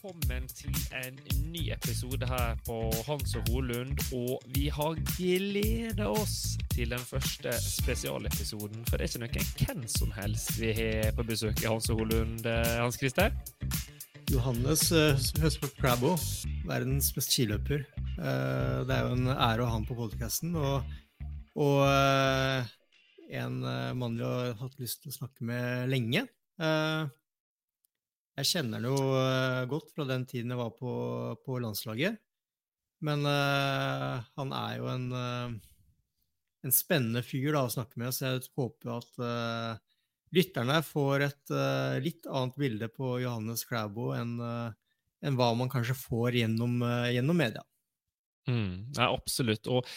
velkommen til en ny episode her på Hans og Holund. Og vi har gleda oss til den første spesialepisoden. For det er ikke noen hvem som helst vi har på besøk i Hans og Holund, eh, Hans Christer. Johannes Høsberg Høsbøk Crabbo, verdens mest skiløper. Eh, det er jo en ære å ha ham på podkasten. Og, og eh, en mann vi har hatt lyst til å snakke med lenge. Jeg kjenner den jo eh, godt fra den tiden jeg var på, på landslaget. Men uh, han er jo en, uh, en spennende fyr da, å snakke med, så jeg håper at uh, lytterne får et litt annet bilde på Johannes Klæbo enn enn hva man kanskje får gjennom, gjennom media. Mm, ja, absolutt. Og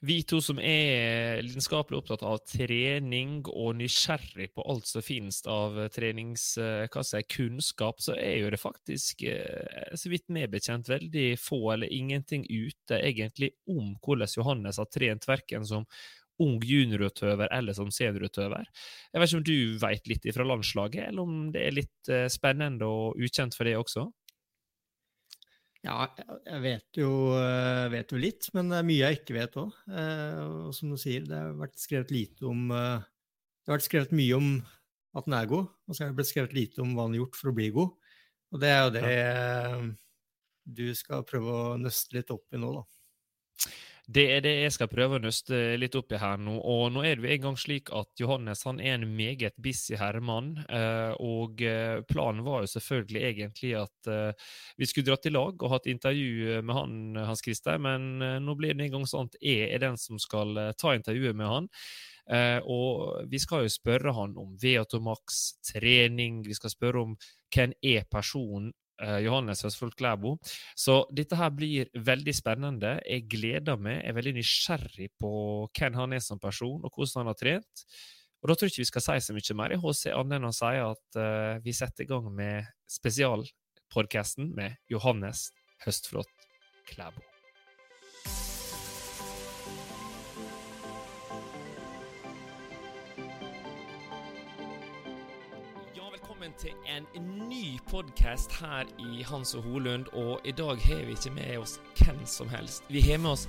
vi to som er lidenskapelig opptatt av trening og nysgjerrig på alt som finnes av trenings, hva si, kunnskap, så er jo det faktisk, eh, så vidt vi er bekjent, veldig få eller ingenting ute egentlig om hvordan Johannes har trent verken som ung juniorutøver eller som seniorutøver. Jeg vet ikke om du vet litt fra landslaget, eller om det er litt eh, spennende og ukjent for det også? Ja, jeg vet jo, eh, vet jo litt, men det er mye jeg ikke vet òg. Og som du sier, det har vært skrevet lite om eh, Det har vært skrevet mye om at den er god, og så har det blitt skrevet lite om hva han har gjort for å bli god. Og det er jo det ja. du skal prøve å nøste litt opp i nå, da. Det er det jeg skal prøve å nøste litt opp i her nå. Og nå er det jo en gang slik at Johannes han er en meget busy herremann. Eh, og eh, planen var jo selvfølgelig egentlig at eh, vi skulle dra til lag og hatt intervju med han, Hans Christer, men nå blir det en gang sånn at jeg er den som skal ta intervjuet med han. og vi skal jo spørre han om Veatomax, trening, vi skal spørre om hvem er personen Johannes Høsfold Klæbo. Så dette her blir veldig spennende. Jeg gleder meg, er veldig nysgjerrig på hvem han er som person, og hvordan han har trent. Og Da tror jeg ikke vi skal si så mye mer i HC, annet enn å si at uh, vi setter i gang med spesialpodkasten med Johannes Høstflot Klæbo. Velkommen til en ny podkast her i Hans og Holund. Og i dag har vi ikke med oss hvem som helst. Vi har med oss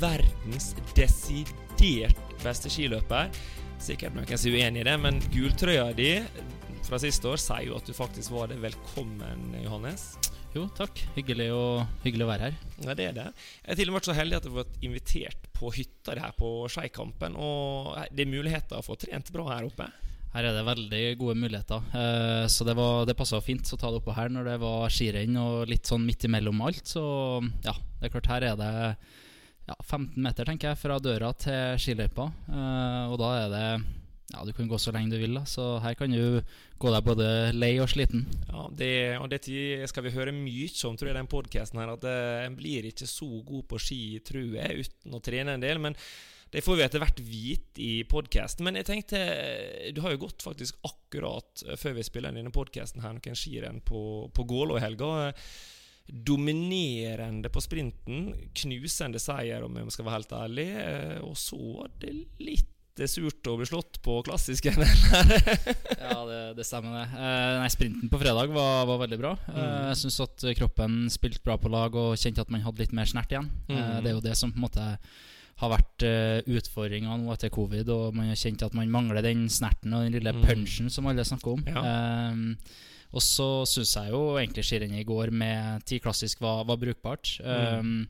verdens desidert beste skiløper. Sikkert noen som er uenig i det, men gultrøya di fra siste år sier jo at du faktisk var det. Velkommen, Johannes. Jo, takk. Hyggelig å, hyggelig å være her. Ja, det er det. Jeg har til og med vært så heldig at jeg har vært invitert på hytta her på Skeikampen. Og det er muligheter for å trent bra her oppe. Her er det veldig gode muligheter. Eh, så det, var, det passa fint å ta det oppå her når det var skirenn og litt sånn midt imellom alt. Så ja, det er klart her er det ja, 15 meter tenker jeg fra døra til skiløypa. Eh, og da er det ja, du kan gå så lenge du vil. da Så her kan du gå deg både lei og sliten. Ja, det, og det skal vi høre mye om tror jeg, den podkasten her. At uh, en blir ikke så god på ski, tror jeg, uten å trene en del. Men det får vi etter hvert vite i podkasten. Men jeg tenkte Du har jo gått faktisk akkurat før vi spiller inn denne podkasten her noen skirenn på, på Gålå i helga. Dominerende på sprinten. Knusende seier, om jeg skal være helt ærlig. Og så var det litt surt å bli slått på klassisken. ja, det, det, stemmer, det. Eh, nei, Sprinten på fredag var, var veldig bra. Eh, mm. jeg syns at kroppen spilte bra på lag og kjente at man hadde litt mer snert igjen. Eh, mm. det er jo det som på en måte har vært uh, utfordringa nå etter covid, og man har kjent at man mangler den snerten og den lille mm. punchen som alle snakker om. Ja. Um, og så syns jeg jo egentlig skirennet i går med ti klassisk var, var brukbart. Um,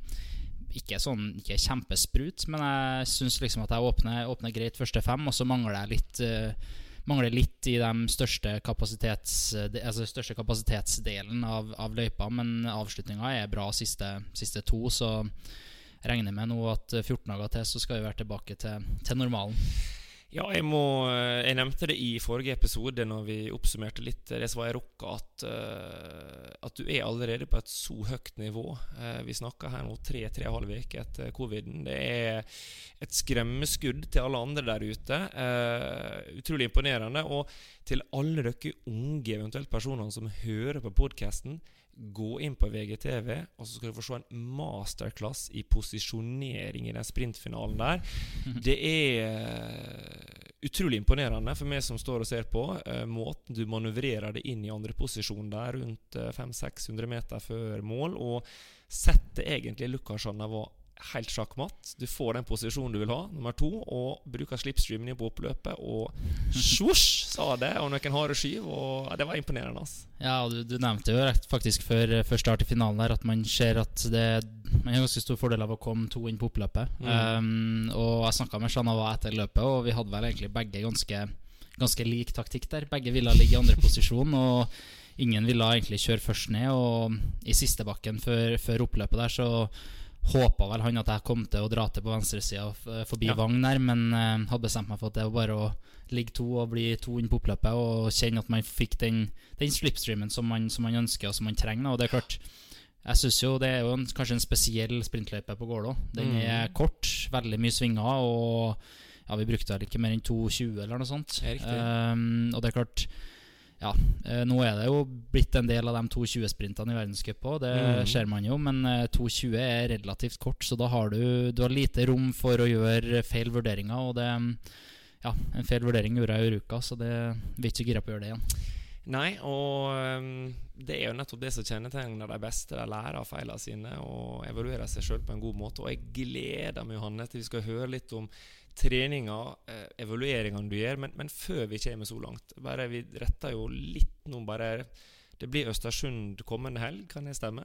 ikke sånn Ikke kjempesprut, men jeg syns liksom at jeg åpner, åpner, greit første fem, og så mangler jeg litt uh, Mangler litt i de største, kapasitets, altså største kapasitetsdelen av, av løypa, men avslutninga er bra siste, siste to, så regner med nå at 14 dager til så skal vi være tilbake til, til normalen. Ja, jeg, må, eh, jeg nevnte det i forrige episode når vi oppsummerte litt det som var i rocka, at, at du er allerede på et så høyt nivå. Vi snakker her nå tre-tre-halv uke etter coviden. Det er et skremmeskudd til alle andre der ute. Utrolig imponerende. Og til alle dere unge eventuelt personer som hører på podkasten, gå inn på VGTV, og så skal du få se en masterclass i posisjonering i den sprintfinalen der. Det er eh, utrolig imponerende for meg som står og ser på. Uh, måten du manøvrerer det inn i andre posisjon der, rundt uh, eh, 500-600 meter før mål, og setter egentlig Lukasjana var helt sjakkmatt. Du får den posisjonen du vil ha, nummer to, og bruker slipstreamen inn på oppløpet, og svosj, sa det, og noen harde skyv, og det var imponerende. Altså. Ja, du, du, nevnte jo rett faktisk før, før, start i finalen der at man ser at det man har ganske stor fordel av å komme to inn på oppløpet. Mm. Um, og jeg snakka med Shanava etter løpet, og vi hadde vel egentlig begge ganske, ganske lik taktikk der. Begge ville ligge i andre posisjon. og Ingen ville egentlig kjøre først ned, og i siste bakken før, før oppløpet der så håpa vel han at jeg kom til å dra til på venstresida forbi ja. Vagn der, men uh, hadde bestemt meg for at det var bare å ligge to og bli to inn på oppløpet og kjenne at man fikk den, den slipstreamen som man, som man, ønsker og som man trenger. Og det er klart Jeg syns jo det er jo en, kanskje en spesiell sprintløype på Gålå. Den mm. er kort, veldig mye svinger, og ja, vi brukte vel ikke mer enn 2,20 eller noe sånt. Um, og det er klart ja, eh, nå er det jo blitt en del av de 2.20-sprintene i verdenscup òg, det mm. ser man jo. Men 2.20 eh, er relativt kort, så da har du, du har lite rom for å gjøre feil vurderinger. Og det, ja, en feil vurdering gjorde jeg i uka, så det vi er ikke gira på å gjøre det igjen. Nei, og um, det er jo nettopp det som kjennetegner de beste. De lærer av feilene sine og evaluerer seg sjøl på en god måte. Og jeg gleder meg Johanne, til vi skal høre litt om treninga, eh, evalueringene du gjør. Men, men, før vi kommer så langt, bare vi retter jo litt nå bare det blir Østersund kommende helg, kan det stemme?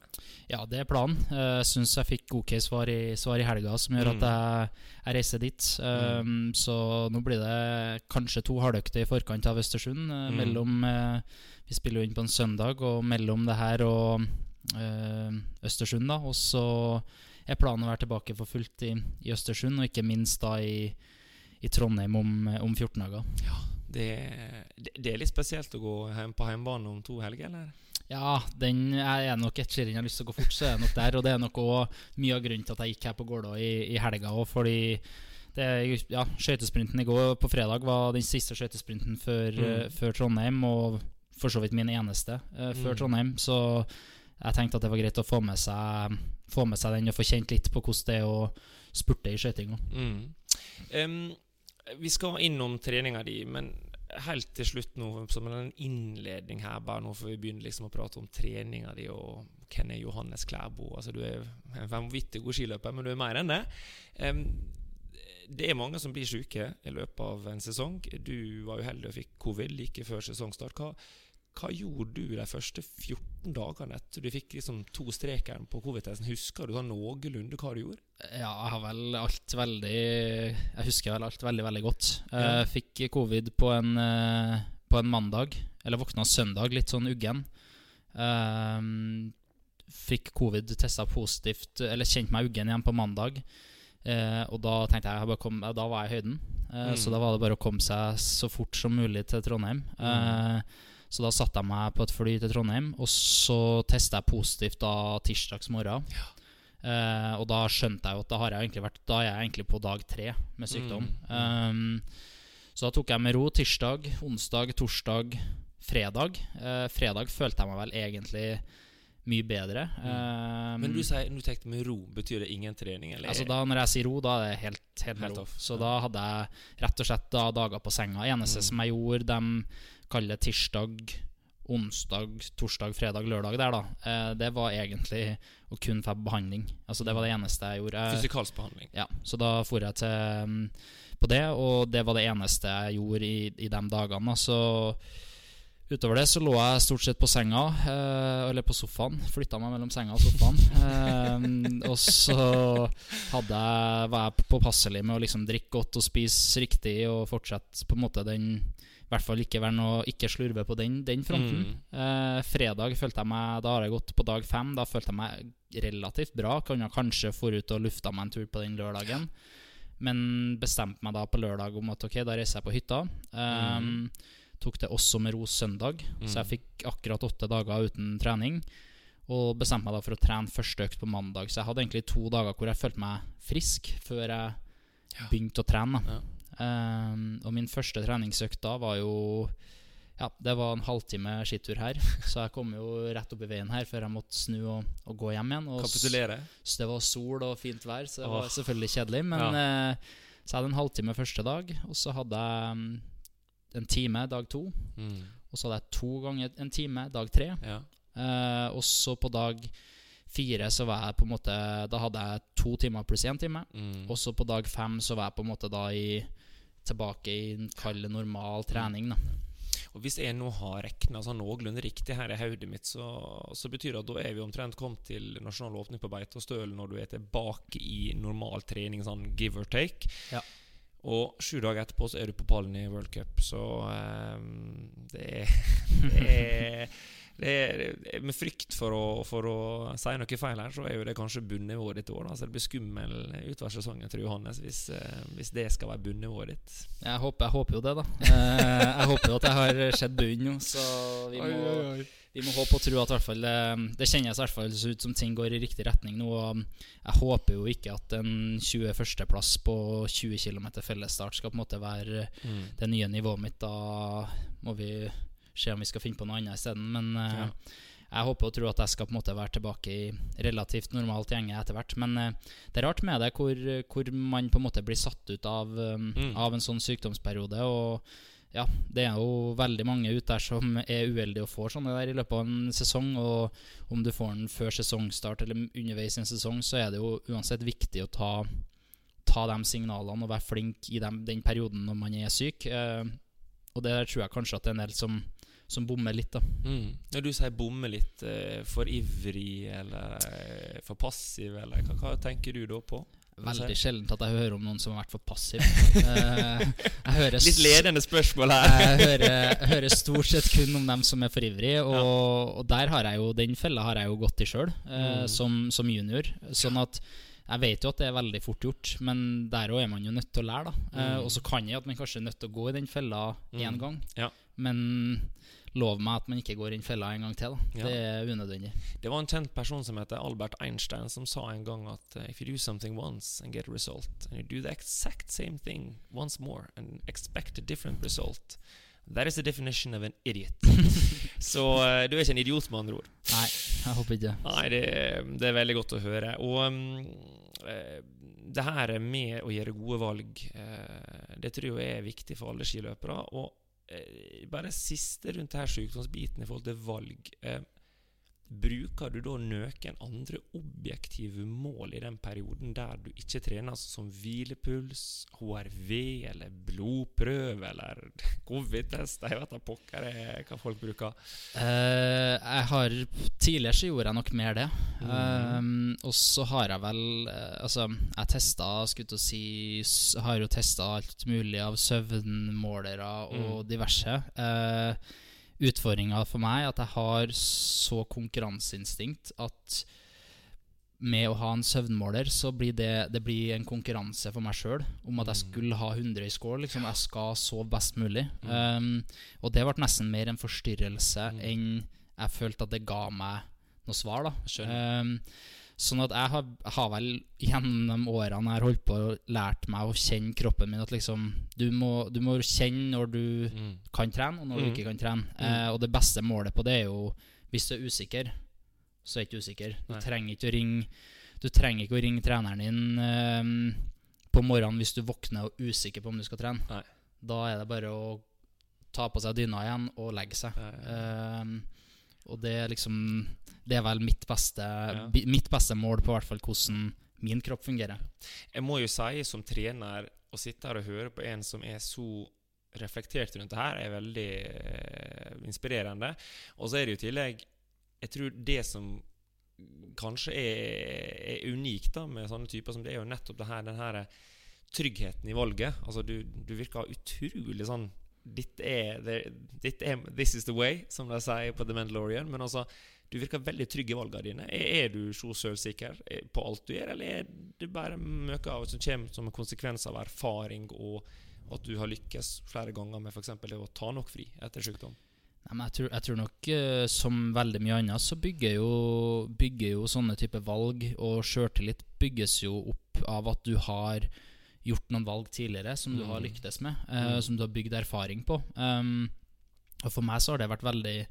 Ja, det er planen. Jeg uh, syns jeg fikk ok svar i, svar i helga, som gjør mm. at jeg, jeg, reiser dit. Um, mm. Så nå blir det kanskje to halvøkter i forkant av Østersund. Uh, mm. Mellom uh, Vi spiller jo inn på en søndag, og mellom det her og Østersund, da. Og så er planen å være tilbake for fullt i, i Østersund, og ikke minst da i, i Trondheim om, om, 14 dager. Ja, det, det, er litt spesielt å gå hjem på hjemmebane om to helger, eller? Ja, den er nok et skirenn jeg har lyst til å gå fort, så er jeg nok der. Og det er nok òg mye av grunnen til at jeg gikk her på Gålå i, i helga òg, fordi det, ja, skøytesprinten i går på fredag var den siste skøytesprinten før, mm. uh, før, Trondheim, og for så vidt min eneste uh, før mm. Trondheim. Så jeg tenkte at det var greit å få med seg, få med seg den og få kjent litt på hvordan det er å spurte i skøytinga. Mm. Um, vi skal innom treninga di, men helt til slutt nå, som en innledning her, bare nå før vi begynner liksom å prate om treninga di og hvem er Johannes Klæbo? Altså, du er en vanvittig god skiløper, men du er mer enn det. Um, det er mange som blir syke i løpet av en sesong. Du var uheldig og fikk covid like før sesongstart. Hva, hva gjorde du de første 14 dagene etter du fikk liksom to streker på covid-testen? Husker du noenlunde hva du gjorde? Ja, jeg har vel alt veldig Jeg husker vel alt veldig, veldig godt. Jeg ja. fikk covid på en, eh, på en mandag, eller våkna søndag, litt sånn uggen. Um, fikk covid testa positivt, eller kjente meg uggen igjen på mandag. Eh, og da tenkte jeg, jeg kom, Da var jeg i høyden. Eh, Mm. Så da var det bare å komme seg så fort som mulig til Trondheim. Eh, så da satte jeg meg på et fly til Trondheim, og så testa jeg positivt da tirsdags morgen. Eh, og da skjønte jeg jo at da, har jeg egentlig vært, da er jeg egentlig på dag tre med sykdom. Um, så da tok jeg med ro tirsdag, onsdag, torsdag, fredag. Uh, fredag følte jeg meg vel egentlig mye bedre. Um, Men du sier du tenkte med ro. Betyr det ingen trening? Eller? Altså da Når jeg sier ro, da er det helt, helt, Helt ro. off, Så ja. da hadde jeg rett og slett da dager på senga. Eneste Mm. som jeg gjorde, de kaller det tirsdag, onsdag, torsdag, fredag, lørdag der, da. Eh, det var egentlig å kun få behandling. Altså Det var det eneste jeg gjorde. Fysikalsk behandling. ja, så da for jeg til mm, på det, og det var det eneste jeg gjorde i, i de dagene. Så utover det så lå jeg stort sett på senga, eh, eller på sofaen. Flytta meg mellom senga og sofaen. Eh, og så hadde jeg, var jeg påpasselig med å liksom drikke godt og spise riktig, og fortsette på en måte den i hvert fall ikke være noe Ikke slurve på den, den fronten. Mm. Eh, fredag følte jeg meg Da har jeg gått på dag fem. Da følte jeg meg relativt bra. Kunne kanskje forut og lufta meg en tur på den lørdagen. Men bestemte meg da på lørdag om at ok, da reiser jeg på hytta. Um, Tok det også med ro søndag, så jeg fikk akkurat åtte dager uten trening. Og bestemte meg da for å trene første økt på mandag. Så jeg hadde egentlig to dager hvor jeg følte meg frisk før jeg begynte å trene. Ja. Um, og min første treningsøkt da var jo Ja, det var en halvtime skitur her. Så jeg kom jo rett opp i veien her før jeg måtte snu og, og gå hjem igjen. Og Kapitulere. så det var sol og fint vær, så det var selvfølgelig kjedelig. Men eh, så jeg hadde en halvtime første dag, og så hadde jeg um, en time dag to. Mm. Og så hadde jeg to ganger en time dag tre. Ja. Eh, og så på dag fire så var jeg på en måte Da hadde jeg to timer pluss én time. Mm. Og så på dag fem så var jeg på en måte da i tilbake i en kald, normal trening. da Og Hvis jeg nå har regna sånn noenlunde riktig her i hodet mitt, så, så betyr det at da er vi omtrent kommet til nasjonal åpning på Beitostølen når du er tilbake i normal trening, sånn give or take. Ja. Og sju dager etterpå så er du på pallen i World Cup, så um, det er, det er det er, med frykt for å, for å si noe feil her, så er jo det kanskje bunnivået ditt år. Da. Så det blir skummel utover sesongen, tror Johannes, hvis, eh, hvis det skal være bunnivået ditt. Jeg håper, jeg håper jo det, da. Eh, jeg håper jo at jeg har sett bunnen nå, så vi må, vi må håpe og tro at hvert fall eh, Det kjennes i hvert fall ut som ting går i riktig retning nå. Og jeg håper jo ikke at en 21.-plass på 20 km fellesstart skal på en måte være Mm. det nye nivået mitt. Da må vi se om vi skal finne på noe annet isteden. Men eh, Ja. jeg håper og tror at jeg skal på en måte være tilbake i relativt normalt gjenge etter hvert. Men eh, det er rart med det hvor, hvor man på en måte blir satt ut av, um, Mm. av en sånn sykdomsperiode. Og ja, det er jo veldig mange ute der som er uheldige og får sånne der i løpet av en sesong. Og om du får den før sesongstart eller underveis i en sesong, så er det jo uansett viktig å ta, ta de signalene og være flink i dem, den perioden når man er syk. Eh, og det der tror jeg kanskje at det er en del som, som bommer litt, da. Mm. Når du sier bomme litt, eh, for ivrig eller eh, for passiv, eller hva, hva tenker du da på? Veldig sjeldent at jeg hører om noen som har vært for passiv. Eh, Litt ledende spørsmål her. Jeg hører, jeg hører stort sett kun om dem som er for ivrig, og, og der har jeg jo den fella har jeg jo gått i sjøl, eh, Mm. som, som junior. Sånn at jeg vet jo at det er veldig fort gjort, men der òg er man jo nødt til å lære. da eh, Mm. Og så kan jeg at man kanskje er nødt til å gå i den fella én Mm. gang, Ja. men lov meg at man ikke går inn fella en gang til. Ja. Det er unødvendig. Det var en kjent person som heter Albert Einstein, som sa en gang at eh, if you do something once and get a result, and you do the exact same thing once more and expect a different result, that is the definition of an idiot. Så uh, du er ikke en idiot, med andre ord. Nei, jeg håper ikke. Nei, det, det er veldig godt å høre. Og um, det her med å gjøre gode valg, uh, det tror jeg er viktig for alle skiløpere. Og bare siste rundt her sykdomsbiten i forhold til valg. Bruker du da noen andre objektive mål i den perioden der du ikke trener, altså som hvilepuls, HRV eller blodprøve eller covid-test? Jeg vet da pokker er hva folk bruker. Uh, jeg har Tidligere så gjorde jeg nok mer det. Mm. Um, og så har jeg vel eh, Altså, jeg testa Skulle til å si Har jo testa alt mulig av søvnmålere og Mm. diverse. Uh, Utfordringa for meg at jeg har så konkurranseinstinkt at med å ha en søvnmåler, så blir det, det blir en konkurranse for meg sjøl om at jeg Mm. skulle ha 100 i score. Liksom, jeg skal sove best mulig. Mm. Um, og det ble nesten mer en forstyrrelse enn jeg følte at det ga meg noe svar. da um, Sånn at jeg har, har vel gjennom årene jeg har holdt på lært meg å kjenne kroppen min at liksom Du må, du må kjenne når du Mm. kan trene, og når du Mm. ikke kan trene. Eh, og det beste målet på det er jo Hvis du er usikker, så er du ikke usikker. Du Nei. trenger ikke å ringe Du trenger ikke å ringe treneren din eh, på morgenen hvis du våkner og er usikker på om du skal trene. Nei. Da er det bare å ta på seg dyna igjen og legge seg. Ja, ja. Eh, og det er liksom Det er vel mitt beste, Ja. mitt beste mål på hvert fall hvordan min kropp fungerer. Jeg må jo si, som trener, å sitte her og høre på en som er så reflektert rundt det her, er veldig eh, inspirerende. Og så er det jo i tillegg Jeg tror det som kanskje er, er unikt da med sånne typer som det, er jo nettopp det her, den her tryggheten i valget. Altså, du, du virker utrolig sånn Dette er, det, dette er This is the way, som de sier på The Mandalorian. Men altså, du virker veldig trygg i valgene dine. Er, er du så selvsikker på alt du gjør, eller er det bare møkka av som kommer som en konsekvens av erfaring og at du har lykkes flere ganger med f.eks. å ta nok fri etter sykdom? Nei, men jeg tror, jeg tror nok eh, som veldig mye annet så bygger jo, bygger jo sånne type valg og sjøltillit bygges jo opp av at du har gjort noen valg tidligere som du har Mm. lyktes med, Mm. som du har bygd erfaring på. Um, og for meg så har det vært veldig,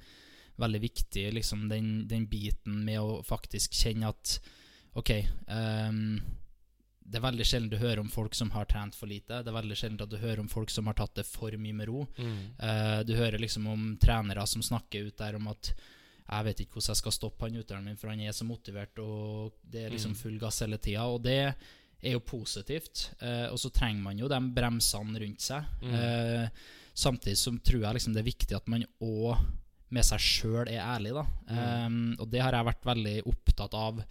veldig viktig, liksom den, den biten med å faktisk kjenne at OK um, det er veldig sjelden du hører om folk som har trent for lite. Det er veldig sjelden at du hører om folk som har tatt det for mye med ro. Eh, du hører liksom om trenere som snakker ut der om at jeg vet ikke hvordan jeg skal stoppe han utøveren min, for han er så motivert, og det er liksom Mm. full gass hele tida. Og det er jo positivt. Eh, og så trenger man jo de bremsene rundt seg. Mm. Eh, samtidig så tror jeg liksom det er viktig at man òg med seg sjøl er ærlig, da. Mm. Um, og det har jeg vært veldig opptatt av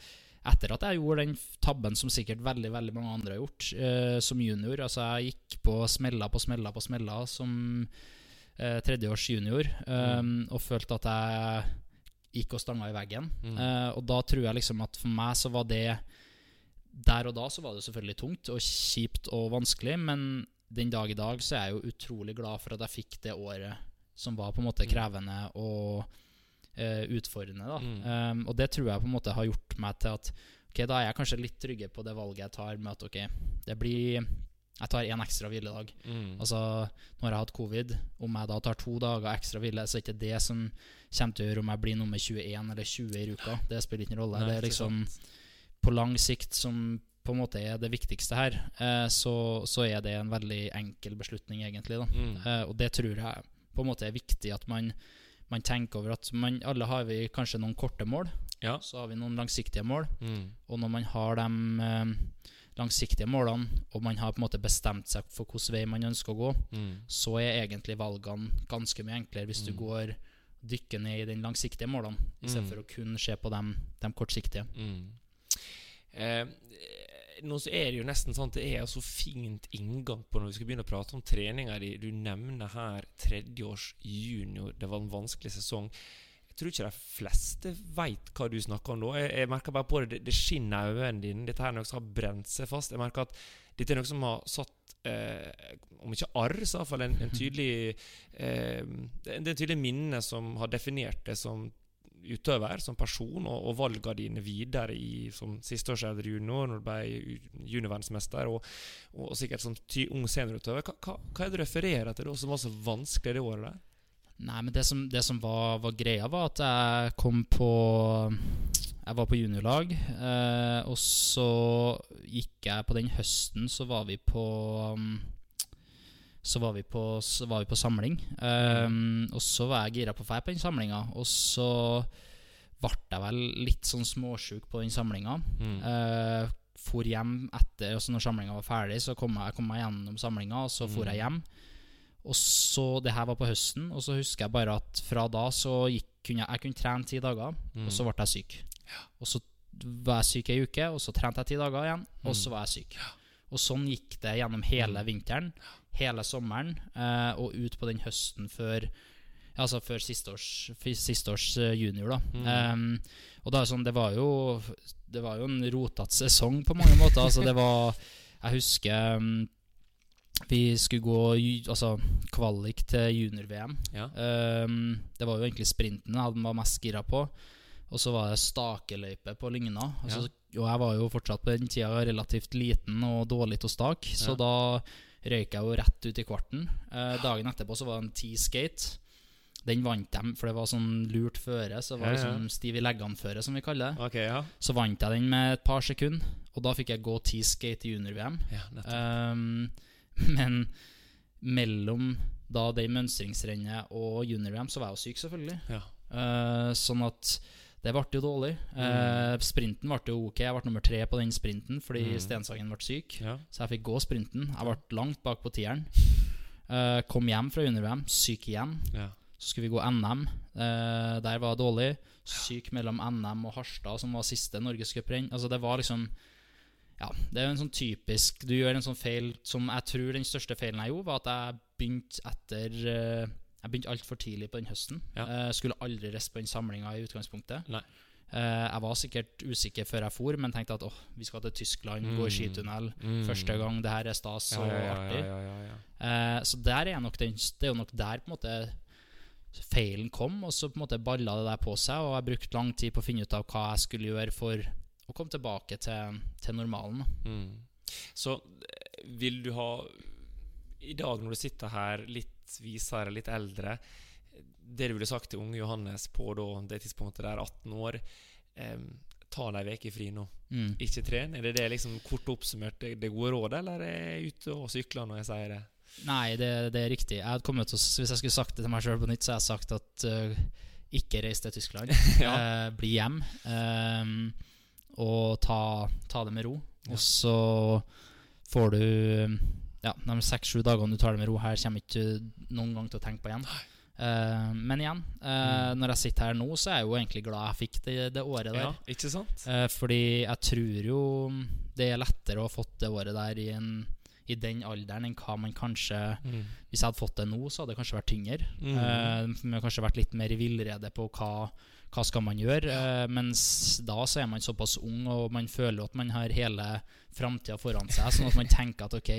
etter at jeg gjorde den tabben som sikkert veldig veldig mange andre har gjort uh, som junior. Altså Jeg gikk på smeller på smeller på smeller som uh, tredjeårs junior eh, og følte at jeg gikk og stanga i veggen. Mm. Uh, og da tror jeg liksom at for meg så var det Der og da så var det selvfølgelig tungt og kjipt og vanskelig, men den dag i dag så er jeg jo utrolig glad for at jeg fikk det året som var på en måte Mm. krevende og uh, utfordrende. da Mm. um, Og det tror jeg på en måte har gjort meg til at Ok, da er jeg kanskje litt tryggere på det valget jeg tar, med at ok, det blir Jeg tar én ekstra hviledag. Mm. Altså, nå har jeg hatt covid. Om jeg da tar to dager ekstra hvile, så er det ikke det som kommer til å gjøre om jeg blir nummer 21 eller 20 i uka. Det spiller ingen rolle. Nei, det er liksom sant. På lang sikt som på en måte er det viktigste her, eh, så, så er det en veldig enkel beslutning, egentlig. da Mm. Eh, og det tror jeg på en måte er viktig at man, man tenker over at man, alle har vi kanskje noen korte mål, Ja. så har vi noen langsiktige mål. Mm. Og når man har de eh, langsiktige målene, og man har på en måte bestemt seg for hvilken vei man ønsker å gå, Mm. så er egentlig valgene ganske mye enklere hvis du Mm. går dykker ned i de langsiktige målene, Mm. istedenfor for å kun se på de kortsiktige. Mm. Eh, nå så er det jo nesten sånn at det er så fint inngang på når vi skal begynne å prate om treninga di. Du nevner her tredjeårs junior. Det var en vanskelig sesong. Jeg tror ikke de fleste veit hva du snakker om da. Jeg, jeg merker bare på det, det skinner i øynene dine. Dette her er noe som har brent seg fast. Jeg merker at dette er noe som har satt eh, Om ikke arr, så iallfall en, en tydelig eh, Det er en tydelig minne som har definert det som utøver, som person, og, og valgene dine videre i, som sisteårseldre junior, når du ble ju- juniorverdensmester, og, og sikkert som ty, ung seniorutøver. Hva, hva, hva er det du refererer til da, som var så vanskelig det året der? Nei, men det som, det som var, var greia, var at jeg kom på Jeg var på juniorlag, eh, og så gikk jeg på den høsten, så var vi på um, så var vi på, så var vi på samling. Um, og så var jeg gira på å dra på den samlinga. Og så ble jeg vel litt sånn småsjuk på den samlinga. Mm. Uh, for hjem etter altså Når samlinga var ferdig, så kom jeg, jeg kom meg gjennom samlinga, og så for jeg hjem. Og så, Det her var på høsten, og så husker jeg bare at fra da så gikk, kunne jeg, jeg kunne trene ti dager, og så ble jeg syk. Og så var jeg syk ei uke, og så trente jeg ti dager igjen, og så var jeg syk. Og sånn gikk det gjennom hele vinteren, hele sommeren, eh, og ut på den høsten før Altså før siste års, siste års junior, da. Um, Og da det sånn, det var jo Det var jo en rotete sesong på mange måter. Altså, det var Jeg husker um, vi skulle gå altså, kvalik til junior-VM. Ja. Um, det var jo egentlig sprinten jeg var mest gira på. Og så var det stakeløype på Lygna. Altså, Og jeg var jo fortsatt på den tida relativt liten og dårlig til å stake, så Ja. da røyk jeg jo rett ut i kvarten. Eh, dagen etterpå så var det en T-skate. Den vant de, for det var sånn lurt føre. Så det var Ja, ja. liksom stiv i leggene-føre, som vi kaller det. Okay, ja. Så vant jeg den med et par sekunder, og da fikk jeg gå T-skate i junior-VM. ja. Um, men mellom da det mønstringsrennet og junior-VM, så var jeg jo syk, selvfølgelig. ja. Uh, sånn at det ble jo dårlig. Uh, sprinten ble jo ok. Jeg ble nummer tre på den sprinten fordi Mm. Stenshagen ble syk. ja. Så jeg fikk gå sprinten. Jeg ble langt bak på tieren. Uh, kom hjem fra junior-VM, syk igjen. ja. Så skulle vi gå NM. Uh, der var jeg dårlig. Syk mellom NM og Harstad, som var siste norgescuprenn. Altså, det var liksom Ja, det er jo en sånn typisk Du gjør en sånn feil som jeg tror den største feilen jeg gjorde, var at jeg begynte etter eh, Jeg begynte altfor tidlig på den høsten. Ja. Eh, skulle aldri den samlinga i utgangspunktet. Nei. Eh, jeg var sikkert usikker før jeg for, men tenkte at åh, vi skal til Tyskland, gå i skitunnel. Mm. Første gang, det her er stas og ja, ja, artig. ja, ja, ja. Eh, så der er nok den, det er jo nok der på en måte feilen kom, og så på en måte balla det der på seg. Og jeg brukte lang tid på å finne ut av hva jeg skulle gjøre for å komme tilbake til, til normalen. Mm. Så vil du ha I dag når du sitter her litt visere, litt eldre Det du ville sagt til unge Johannes på da, det tidspunktet der 18 år em, Ta deg ei uke fri nå. Mm. Ikke tren. Er det det liksom kort oppsummert det, gode rådet, eller er jeg ute og sykler når jeg sier det? Nei, det, det er riktig. Jeg til, hvis jeg skulle sagt det til meg sjøl på nytt, så hadde jeg sagt at uh, ikke reis til Tyskland. Ja. Eh, bli hjem. ehm, og ta, ta det med ro. Ja. Og så får du Ja, de seks-sju dagene du tar det med ro her, kommer ikke noen gang til å tenke på igjen. Uh, men igjen, eh, når jeg sitter her nå, så er jeg jo egentlig glad jeg fikk det, det året der. Ja, ikke sant? Uh, fordi jeg tror jo det er lettere å ha fått det året der i, en, i den alderen enn hva man kanskje Mm. Hvis jeg hadde fått det nå, så hadde det kanskje vært tyngre. Mm. Uh, har kanskje vært litt mer i villrede på hva, hva skal man gjøre. Uh, mens da så er man såpass ung, og man føler at man har hele framtida foran seg. Sånn at man tenker at ok,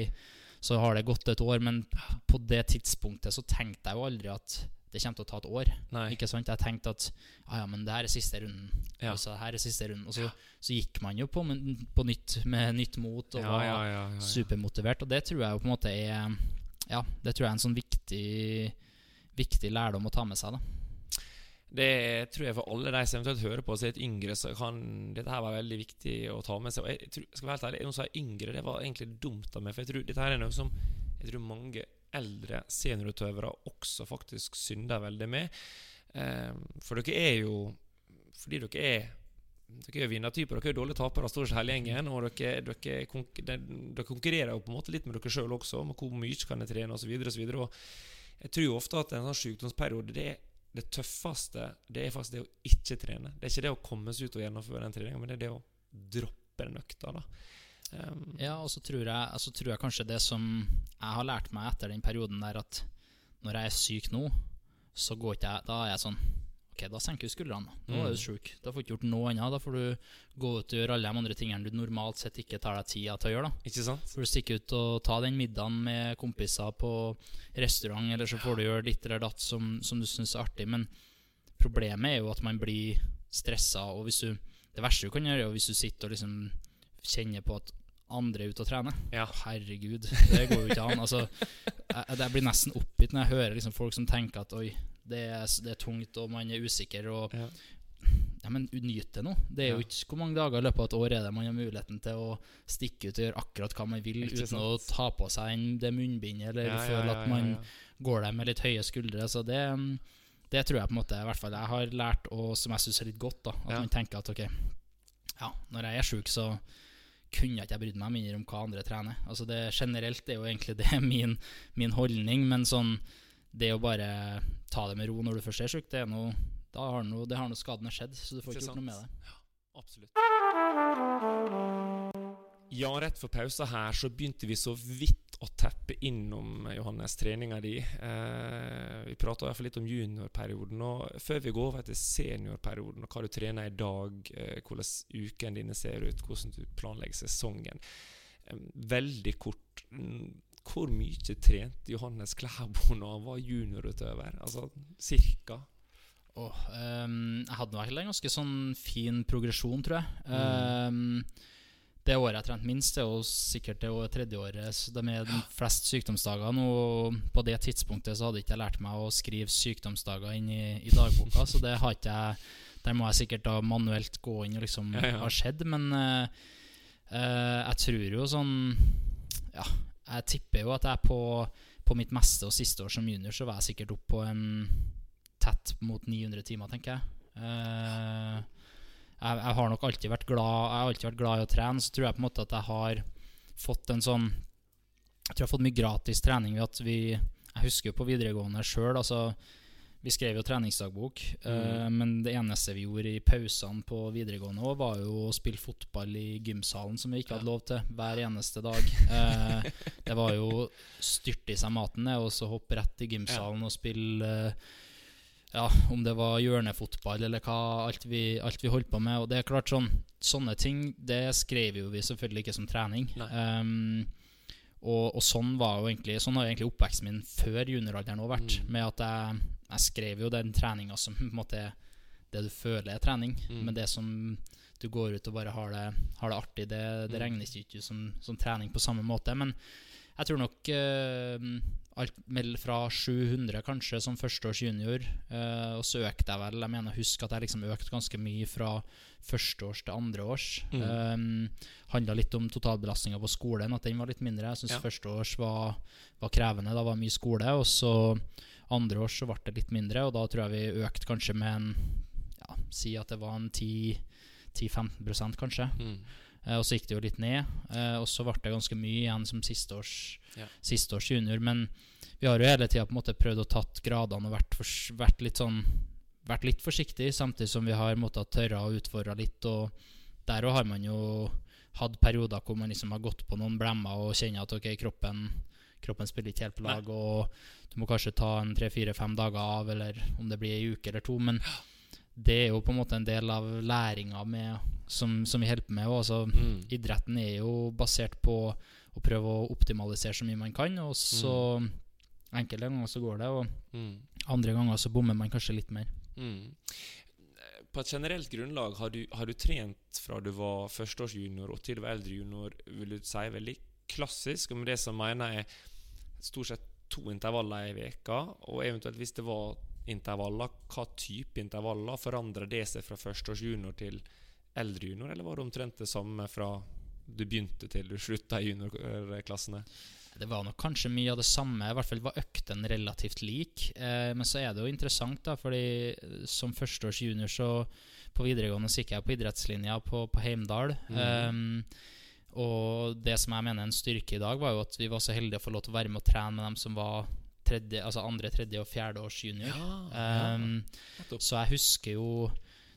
så har det gått et år. Men på det tidspunktet så tenkte jeg jo aldri at det kommer til å ta et år. Nei. Ikke sant? Jeg tenkte at ah, ja, men det her er siste runden. Ja. Altså, her er siste runden. Og så, så gikk man jo på, men, på nytt med nytt mot og var ja. supermotivert. Og det tror jeg jo på en måte er Ja, det tror jeg er en sånn viktig Viktig lærdom å ta med seg. da Det tror jeg for alle de som eventuelt hører på som er litt yngre, så kan dette her være veldig viktig å ta med seg. Og jeg tror, skal være helt ærlig, Noen som er yngre, det var egentlig dumt av meg. For jeg tror dette her er noe som jeg tror mange eldre seniorutøvere også faktisk synder veldig med. Eh, for dere er jo Fordi dere er dere er vinnertyper, dere er dårlige tapere, stort sett hele gjengen. Og dere, dere, dere konkurrerer jo på en måte litt med dere sjøl også, om hvor mye kan jeg trene osv. Jeg tror jo ofte at en sånn sykdomsperiode det, det tøffeste det er faktisk det å ikke trene. Det er ikke det å komme seg ut og gjennomføre den treninga, men det er det å droppe den økta. da. Um, Ja, og så tror, jeg, så tror jeg kanskje det som jeg har lært meg etter den perioden der, at når jeg er syk nå, så går ikke jeg Da er jeg sånn Ok, da senker du skuldrene. Nå er du Mm. sjuk. Da får du ikke gjort noe annet. Da får du gå ut og gjøre alle de andre tingene du normalt sett ikke tar deg tida til å gjøre. da Ikke sant? Får du stikke ut og ta den middagen med kompiser på restaurant, eller så får du gjøre ditt eller datt som, som du syns er artig. Men problemet er jo at man blir stressa, og hvis du Det verste du kan gjøre, er hvis du sitter og liksom kjenner på at andre er ute og trener. Ja. Herregud, det går jo ikke an. Altså, jeg, jeg blir nesten oppgitt når jeg hører liksom folk som tenker at oi, det er, det er tungt, og man er usikker. Og Ja. ja, men nyt det nå. Det er jo ikke Hvor mange dager i løpet av et år er det man har muligheten til å stikke ut og gjøre akkurat hva man vil, uten å ta på seg en- det munnbindet, eller Ja, føle at man går der med litt høye skuldre. Så det, mm, det tror jeg på en måte i hvert fall jeg har lært, og som jeg syns er litt godt. da At man tenker at ok, ja, når jeg er sjuk, så kunne jeg ikke jeg brydd meg mindre om hva andre trener. Altså det Generelt er jo egentlig det min, min holdning, men sånn det å bare ta det med ro når du først er sjuk, det er noe da har noe, det har noe skadene skjedd, så du får Ikke gjort noe med det. det. Absolutt. Ja, rett for pausa her så begynte vi så vidt å teppe innom Johannes treninga di. Eh, vi prata iallfall litt om juniorperioden. og Før vi går over til seniorperioden og hva du trener i dag, eh, hvordan uken dine ser ut, hvordan du planlegger sesongen. Eh, veldig kort. Mm, hvor mye trente Johannes Klæbo når han var juniorutøver? Altså cirka? Oh, um, jeg hadde vel en ganske sånn fin progresjon, tror jeg. Um, det året jeg trente minst, det er jo sikkert det tredje året det med de flest sykdomsdagene. Og på det tidspunktet så hadde ikke jeg lært meg å skrive sykdomsdager inn i, i dagboka, så det har ikke jeg Der må jeg sikkert da manuelt gå inn og liksom ja, ja. ha skjedd, men uh, uh, jeg tror jo sånn Ja, jeg tipper jo at jeg på, på mitt meste og siste år som junior så var jeg sikkert opp på en tett mot 900 timer, tenker jeg. Uh, jeg, jeg, har nok alltid vært glad Jeg har alltid vært glad i å trene. Så tror jeg på en måte at jeg har fått en sånn Jeg tror jeg har fått mye gratis trening ved at vi Jeg husker jo på videregående sjøl. Altså, vi skrev jo treningsdagbok, mm. uh, men det eneste vi gjorde i pausene på videregående også, var jo å spille fotball i gymsalen, som vi ikke hadde lov til hver eneste dag. Uh, det var jo styrte i seg maten, og så hoppe rett i gymsalen og spille uh, ja, om det var hjørnefotball eller hva, alt vi, alt vi holdt på med. Og det er klart sånn, Sånne ting det skrev jo vi selvfølgelig ikke som trening. Um, og, og, sånn var jo egentlig Sånn har egentlig oppveksten min før junioralderen òg vært. Mm. Med at jeg, jeg, skrev jo den treninga som på en måte det du føler er trening. Mm. Men det som du går ut og bare har det, har det artig, det, det mm. regnes ikke som, som, trening på samme måte. Men jeg tror nok uh, alt fra 700 kanskje som førsteårs junior. Uh, og så økte jeg vel Jeg mener husk at jeg liksom økte ganske mye fra førsteårs til andreårs. Mm. Um, Handla litt om totalbelastninga på skolen, at den var litt mindre. Jeg syns ja. førsteårs var, var, krevende. Da var mye skole. Og så andreårs så ble det litt mindre, og da tror jeg vi økte kanskje med en ja, Si at det var en 10-15 kanskje. Mm. Eh, og så gikk det jo litt ned. Eh, og så ble det ganske mye igjen som sisteårs ja. sisteårs junior. Men vi har jo hele tida prøvd å tatt gradene og vært, for, vært, litt sånn Vært litt forsiktig, samtidig som vi har måttet tørre å utfordre litt. Og der òg har man jo hatt perioder hvor man liksom har gått på noen blemmer og kjenner at ok, kroppen, kroppen spiller ikke helt på lag, Nei. og du må kanskje ta en tre-fire-fem dager av, eller om det blir ei uke eller to. Men det er jo på en måte en del av læringa som, som, vi holder på med. Altså, mm. Idretten er jo basert på å prøve å optimalisere så mye man kan. Og så mm. Enkelte ganger så går det, og mm. andre ganger så bommer man kanskje litt mer. Mm. På et generelt grunnlag, har du, har du trent fra du var førsteårsjunior og til du var eldre junior, vil du si veldig klassisk, og med det som mener jeg stort sett to intervaller i veka, og eventuelt hvis det var intervaller, hva type intervaller? Forandrer det seg fra førsteårsjunior til eldre junior, eller var det omtrent det samme fra du begynte til du slutta i juniorklassene? Det var nok kanskje mye av det samme. I hvert fall var økten relativt lik. Eh, men så er det jo interessant, da, fordi som førsteårs junior så på videregående så gikk jeg på idrettslinja på, på Heimdal. Mm. Um, og det som jeg mener er en styrke i dag, var jo at vi var så heldige å få lov til å være med og trene med dem som var tredje, altså andre, tredje og fjerde års junior. Ja, um, ja. Så jeg husker jo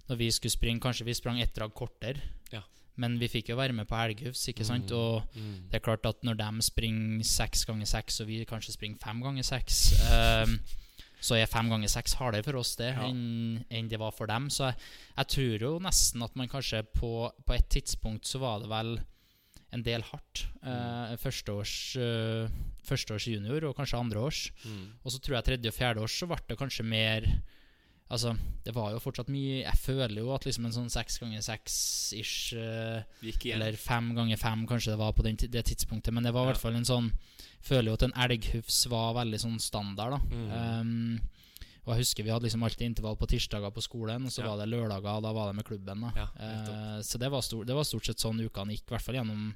når vi skulle springe Kanskje vi sprang ett drag kortere. Ja. Men vi fikk jo være med på helgufs. ikke sant? Mm. Og mm. det er klart at når de springer seks ganger seks, og vi kanskje springer fem ganger seks, um, så er fem ganger seks hardere for oss det ja. enn, en det var for dem. Så jeg, jeg, tror jo nesten at man kanskje på, på et tidspunkt så var det vel en del hardt. Eh, førsteårs, eh, førsteårs junior og kanskje andreårs. Mm. Og så tror jeg tredje og fjerde års så ble det kanskje mer Altså, det var jo fortsatt mye Jeg føler jo at liksom en sånn seks ganger seks-ish uh, Eller fem ganger fem, kanskje det var på den, det tidspunktet. Men det var i ja. hvert fall en sånn Føler jo at en elghufs var veldig sånn standard, da. Mm. Um, og jeg husker vi hadde liksom alltid intervall på tirsdager på skolen, og så ja. var det lørdager, og da var det med klubben. da ja, eh, Så det var, stor, det var, stort sett sånn ukene gikk, i hvert fall gjennom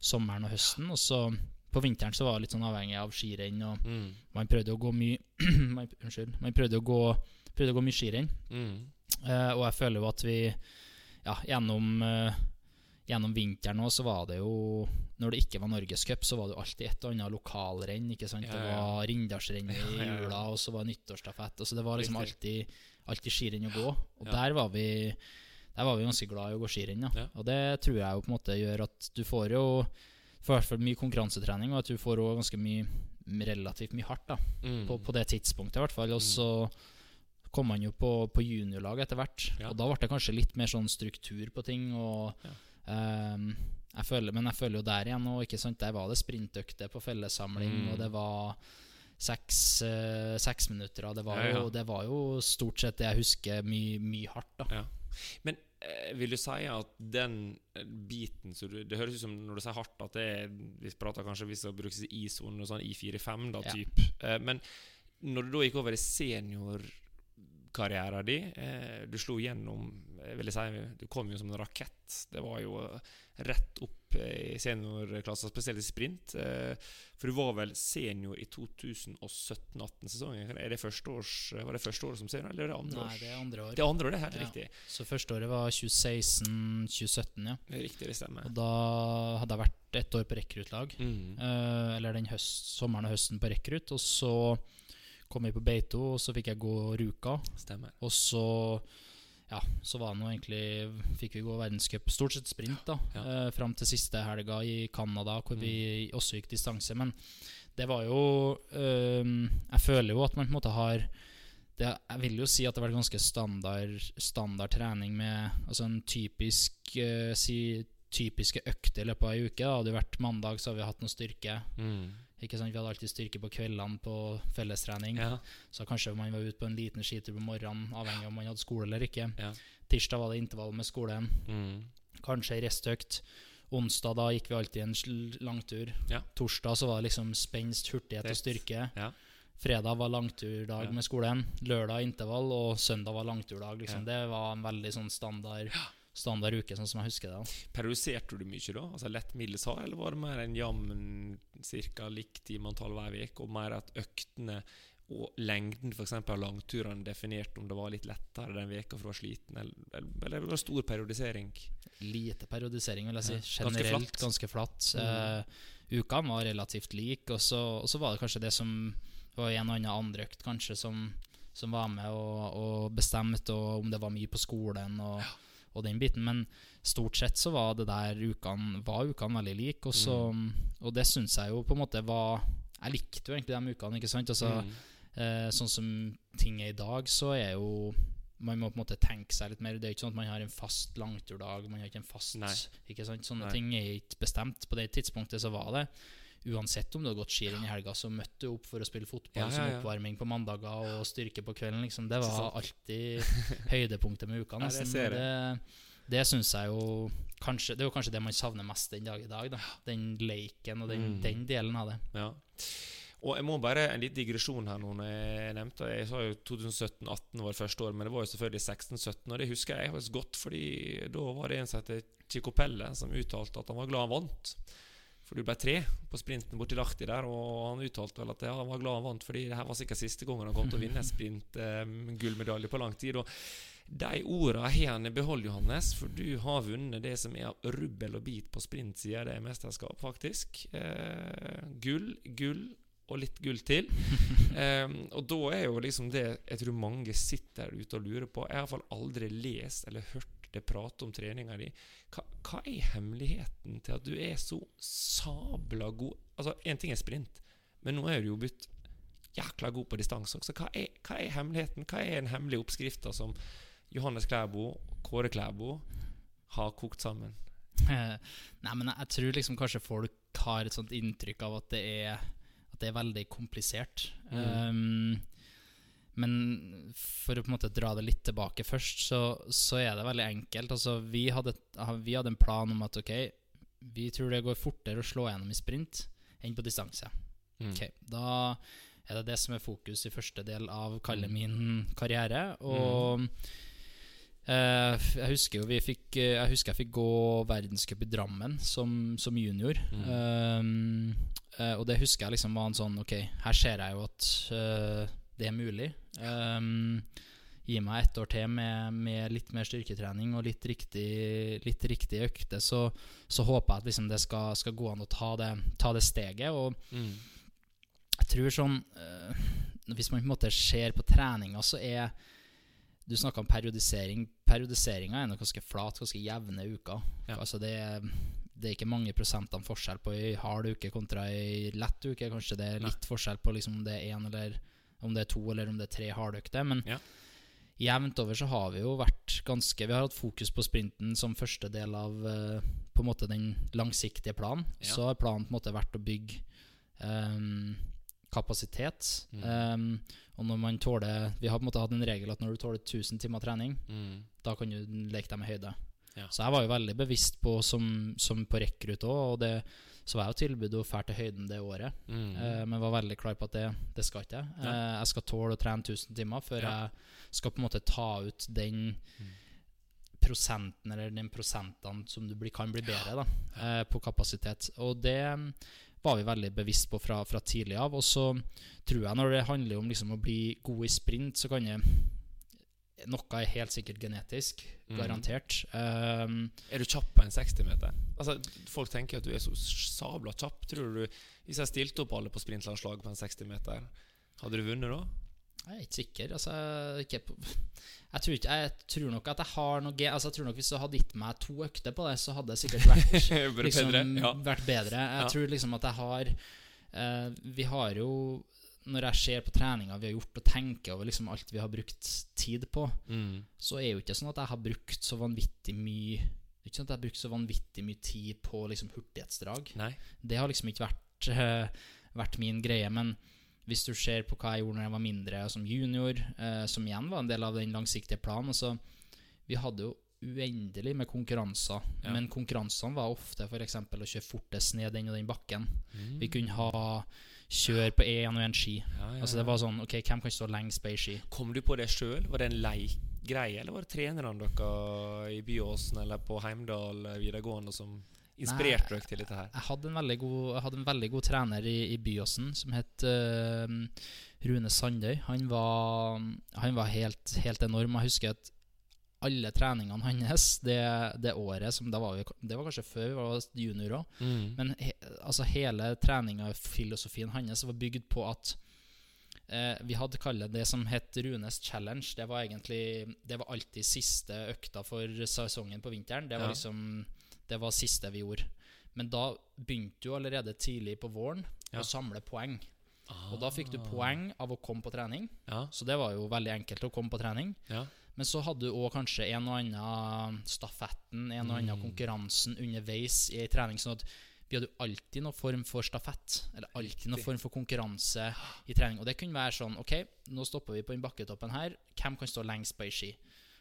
sommeren og høsten. Og så på vinteren så var det litt sånn avhengig av skirenn, og mm. man prøvde å gå mye Unnskyld. Man prøvde å gå prøvde å gå mye skirenn. Mm. eh, og jeg føler jo at vi ja, gjennom, uh, gjennom vinteren òg, så var det jo Når det ikke var Norgescup, så var det jo alltid et eller annet lokalrenn. Ikke sant? Ja, ja. Det var Rindalsrenn i jula, og så var nyttårsstafett. Og så det var liksom alltid, alltid skirenn å gå. Og der var vi der var vi ganske glad i å gå skirenn. Og det tror jeg jo på en måte gjør at du får jo i hvert fall mye konkurransetrening, og at du får òg ganske mye relativt mye hardt da Mm. på, på det tidspunktet, i hvert fall. Og så kom han jo på, på juniorlag etter hvert, og da ble det kanskje litt mer sånn struktur på ting. Og jeg føler, Men jeg føler jo der igjen nå, ikke sant, der var det sprintøkter på fellessamling, Mm. og det var seks, uh, seks minutter, og det var, Ja, ja. Jo, det var jo stort sett det jeg husker mye, mye hardt, da. Ja. Men eh, vil du si at den eh, biten så du, Det høres ut som når du sier hardt, at det er Vi prater kanskje hvis det brukes i I-sonen og sånn I4-5, da, Ja. typ. Eh, men når du da gikk over i seniorkarrieren din eh, Du slo gjennom jeg vil si, Du kom jo som en rakett. Det var jo eh, rett opp eh, i seniorklassen, spesielt i sprint. Eh, for du var vel senior i 2017-18-sesongen. Er det første års, Var det første året som senior, eller er det andre Nei, års? det er andre år. Det er andre år, det er helt Ja. riktig. Så første året var 2016-2017, ja. Det riktig, det stemmer. Og da hadde jeg vært ett år på rekruttlag. Mm. Eller den høst, sommeren og høsten på rekrutt. Og så kom jeg på Beito, og så fikk jeg gå Ruka. Stemmer. Og så ja, så var det nå egentlig Fikk vi gå verdenscup, stort sett sprint, da. Ja. eh, fram til siste helga i Canada, hvor vi også gikk distanse. Men det var jo eh, Jeg føler jo at man på en måte har det, Jeg vil jo si at det har vært ganske standard, standard trening med altså en typisk eh, si, typiske økter i løpet av ei uke. Da. Hadde det vært mandag, så har vi hatt noe styrke. Mm. Ikke sant? Vi hadde alltid styrke på kveldene på fellestrening. Ja. Så kanskje man var ute på en liten skitur på morgenen, avhengig av om man hadde skole eller ikke. Ja. Tirsdag var det intervall med skolen. Mm. Kanskje ei restøkt. Onsdag da gikk vi alltid en langtur. Ja. Torsdag så var det liksom spenst, hurtighet og styrke. Ja. Fredag var langturdag Ja. med skolen. Lørdag intervall, og søndag var langturdag. Liksom. Ja. Det var en veldig sånn standard, standard uke, sånn som jeg husker det. da. Periodiserte du mye da? Altså Lett, middels, hard, eller var det mer en jevn, ca. likt timeantall hver uke, og mer at øktene og lengden for eksempel, av langturene definerte om det var litt lettere den veka for å være sliten, eller, eller, var det stor periodisering? Lite periodisering, vil jeg si. Ja. Ganske Generelt flatt. ganske flatt. Mm. Uh, ukene var relativt like, og så, var det kanskje det som var en og annen andre økt kanskje som, som var med og, og bestemte og om det var mye på skolen og, og den biten. Men stort sett så var det der ukene var ukene veldig like, og, så, Mm. og det syns jeg jo på en måte var Jeg likte jo egentlig de ukene, ikke sant? Altså, Mm. Eh, sånn som ting er i dag, så er jo Man må på en måte tenke seg litt mer. Det er ikke sånn at man har en fast langturdag. Man har ikke en fast Nei. ikke sant? Sånne Nei. ting er ikke bestemt. På det tidspunktet så var det Uansett om du har gått skirenn i helga, så møtte du opp for å spille fotball Ja, som ja, som oppvarming på mandager og styrke på kvelden. Liksom. Det var alltid høydepunktet med uka. Det nesten. jeg. det det syns jeg jo kanskje, Det er jo kanskje det man savner mest den dag i dag. Da. Den leiken og den, Mm. den delen av det. Ja. Og jeg må bare En liten digresjon her nå. Når jeg nevnte Jeg sa jo 2017-18 var første år, men det var jo selvfølgelig 16-17. Og det husker jeg faktisk godt, Fordi da var det en som het Chico Pelle, som uttalte at han var glad han vant. For du ble tre på sprinten borti Lahti der, og han uttalte vel at ja, han var glad han vant, fordi det her var sikkert siste gangen han kom til å vinne sprint eh, gullmedalje på lang tid. Og de orda har han i behold, Johannes, for du har vunnet det som er av rubbel og bit på sprintsida i det mesterskap, faktisk. Eh, gull, gull og litt gull til. eh, og da er jo liksom det jeg tror mange sitter der ute og lurer på. Jeg har iallfall aldri lest eller hørt det prate om treninga di. Hva, hva er hemmeligheten til at du er så sabla god Altså, én ting er sprint, men nå er du jo blitt jækla god på distanse også. Hva er, hva er hemmeligheten? Hva er den hemmelige oppskrifta som Johannes Klæbo, Kåre Klæbo, har kokt sammen? Nei, men jeg, tror liksom kanskje folk har et sånt inntrykk av at det er, at det er veldig komplisert. Um, men for å på en måte dra det litt tilbake først, så, så er det veldig enkelt. Altså, vi, hadde, vi hadde en plan om at ok, vi tror det går fortere å slå gjennom i sprint enn på distanse. Mm. Okay, Da er det det som er fokus i første del av kalle min karriere. Og eh, jeg husker jo vi fikk eh, Jeg husker jeg fikk gå verdenscup i Drammen som, som junior. Mm. eh, og det husker jeg liksom var en sånn Ok, her ser jeg jo at eh, det er mulig. Um, gi meg ett år til med, med litt mer styrketrening og litt riktig, litt riktig økte, så, så håper jeg at liksom det skal, skal gå an å ta det, ta det steget. Og Mm. jeg tror sånn uh, Hvis man på en måte ser på treninga, så er Du snakka om periodisering. Periodiseringa er nok ganske flat, ganske jevne uker. Ja. Altså det det er ikke mange prosentene forskjell på ei hard uke kontra ei lett uke. Kanskje det er litt forskjell på liksom om det er én eller om det er to eller om det er tre hardøkter. Men Ja. jevnt over så har vi jo vært ganske Vi har hatt fokus på sprinten som første del av eh, på en måte den langsiktige planen. Ja. Så har planen på en måte vært å bygge um, kapasitet. Mm. Um, og når man tåler Vi har på en måte hatt en regel at når du tåler 1000 timer trening, Mm. da kan du leke deg med høyde. Ja. Så jeg var jo veldig bevisst på, som, som på rekrutt òg, og det, så var jo tilbudet å dra til høyden det året. Mm. Eh, men var veldig klar på at det, det skal ikke jeg. Ja. Eh, jeg skal tåle å trene 1000 timer før Ja. jeg skal på en måte ta ut den Mm. prosenten, eller den prosentene som du bli, kan bli bedre da, eh, på kapasitet. Og det mm, var vi veldig bevisst på fra, fra tidlig av. Og så tror jeg når det handler om liksom å bli god i sprint, så kan det Noe er helt sikkert genetisk, Mm. garantert. Um, Er du kjapp på en 60-meter? Altså, folk tenker at du er så sabla kjapp. Tror du Hvis jeg stilte opp alle på sprintlandslag på en 60-meter, hadde du vunnet da? Jeg er ikke sikker. Altså, ikke på, jeg, tror ikke, jeg tror nok at jeg har noe altså, Jeg tror nok Hvis du hadde gitt meg to økter på det, så hadde det sikkert vært, liksom, bedre, ja. vært bedre. Jeg Ja. tror liksom at jeg har uh, Vi har jo Når jeg ser på treninga vi har gjort, og tenker over liksom alt vi har brukt tid på, Mm. så er jo ikke sånn at jeg har brukt så vanvittig mye det er ikke sånn at jeg har brukt så vanvittig mye tid på liksom hurtighetsdrag. Nei. Det har liksom ikke vært, uh, vært min greie. Men hvis du ser på hva jeg gjorde når jeg var mindre som junior, uh, som igjen var en del av den langsiktige planen altså, Vi hadde jo uendelig med konkurranser, Ja. men konkurransene var ofte f.eks. å kjøre fortest ned den og den bakken. Mm. Vi kunne ha kjør på én og én ski. Ja, ja, Altså. Det var sånn OK, hvem kan stå lengst på ei ski? Kom du på det sjøl? Var det en leikgreie, eller var det trenerne dere i Byåsen eller på Heimdal videregående som inspirerte dere til dette her? Jeg hadde en veldig god, hadde en veldig god trener i, i Byåsen som het uh, Rune Sandøy. Han var, han var helt, helt enorm. Jeg husker at alle treningene hans det, det året som da var vi, Det var kanskje før vi var junior òg. Mm. Men he, altså hele treninga, filosofien hans, var bygd på at eh, vi hadde kalt det som het Runes challenge. Det var egentlig Det var alltid siste økta for sesongen på vinteren. Det var Ja. liksom Det var siste vi gjorde. Men da begynte du allerede tidlig på våren Ja. å samle poeng. Og da fikk du Ah. poeng av å komme på trening. Ja, Så det var jo veldig enkelt å komme på trening. ja. Men så hadde du òg kanskje en og annen stafetten, en og annen Mm. konkurransen underveis i trening. Sånn at vi hadde alltid noen form for stafett, eller alltid noen form for konkurranse i trening. Og det kunne være sånn OK, nå stopper vi på den bakketoppen her. Hvem kan stå lengst på ei ski?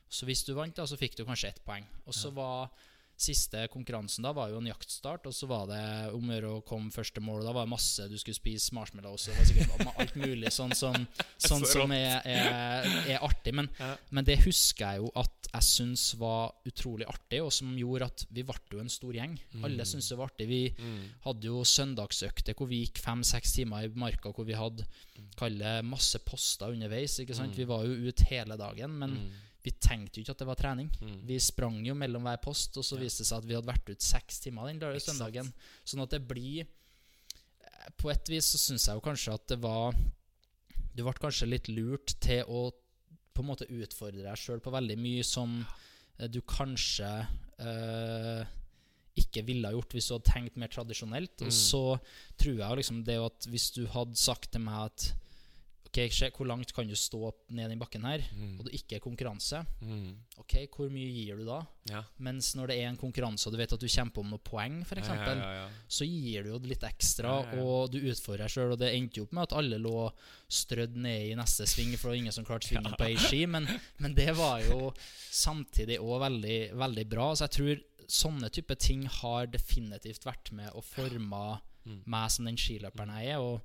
Så hvis du vant, da, så fikk du kanskje ett poeng. Og så var Siste konkurransen da var jo en jaktstart, og så var det om å gjøre å komme første mål. og Da var det masse du skulle spise marshmallows og sikkert alt mulig sånn som, sånn som er, er, er artig. Men, Ja. men det husker jeg jo at jeg syns var utrolig artig, og som gjorde at vi ble jo en stor gjeng. Alle syntes det var artig. Vi Mm. hadde jo søndagsøkter hvor vi gikk fem-seks timer i marka, hvor vi hadde kalle masse poster underveis. ikke sant? Mm. Vi var jo ute hele dagen, men Mm. Vi tenkte jo ikke at det var trening. Mm. Vi sprang jo mellom hver post, og så viste det seg at vi hadde vært ute seks timer den lørdag- søndagen. Sånn at det blir eh, På et vis så syns jeg jo kanskje at det var Du ble kanskje litt lurt til å på en måte utfordre deg sjøl på veldig mye som eh, du kanskje øh, ikke ville ha gjort hvis du hadde tenkt mer tradisjonelt. Mm. Og så tror jeg liksom det at hvis du hadde sagt til meg at Ok, se, hvor langt kan du stå ned den bakken her, Mm. og det ikke er konkurranse? Mm. Ok, hvor mye gir du da? Ja. Mens når det er en konkurranse, og du vet at du kjemper om noen poeng, f.eks., Ja, ja, så gir du jo litt ekstra, og du utfordrer deg sjøl. Og det endte jo opp med at alle lå strødd ned i neste sving, for det var ingen som klarte svingen på ei ski. Men, men det var jo samtidig òg veldig, veldig bra. Så jeg tror sånne type ting har definitivt vært med og forma Mm. meg som den skiløperen jeg er. Og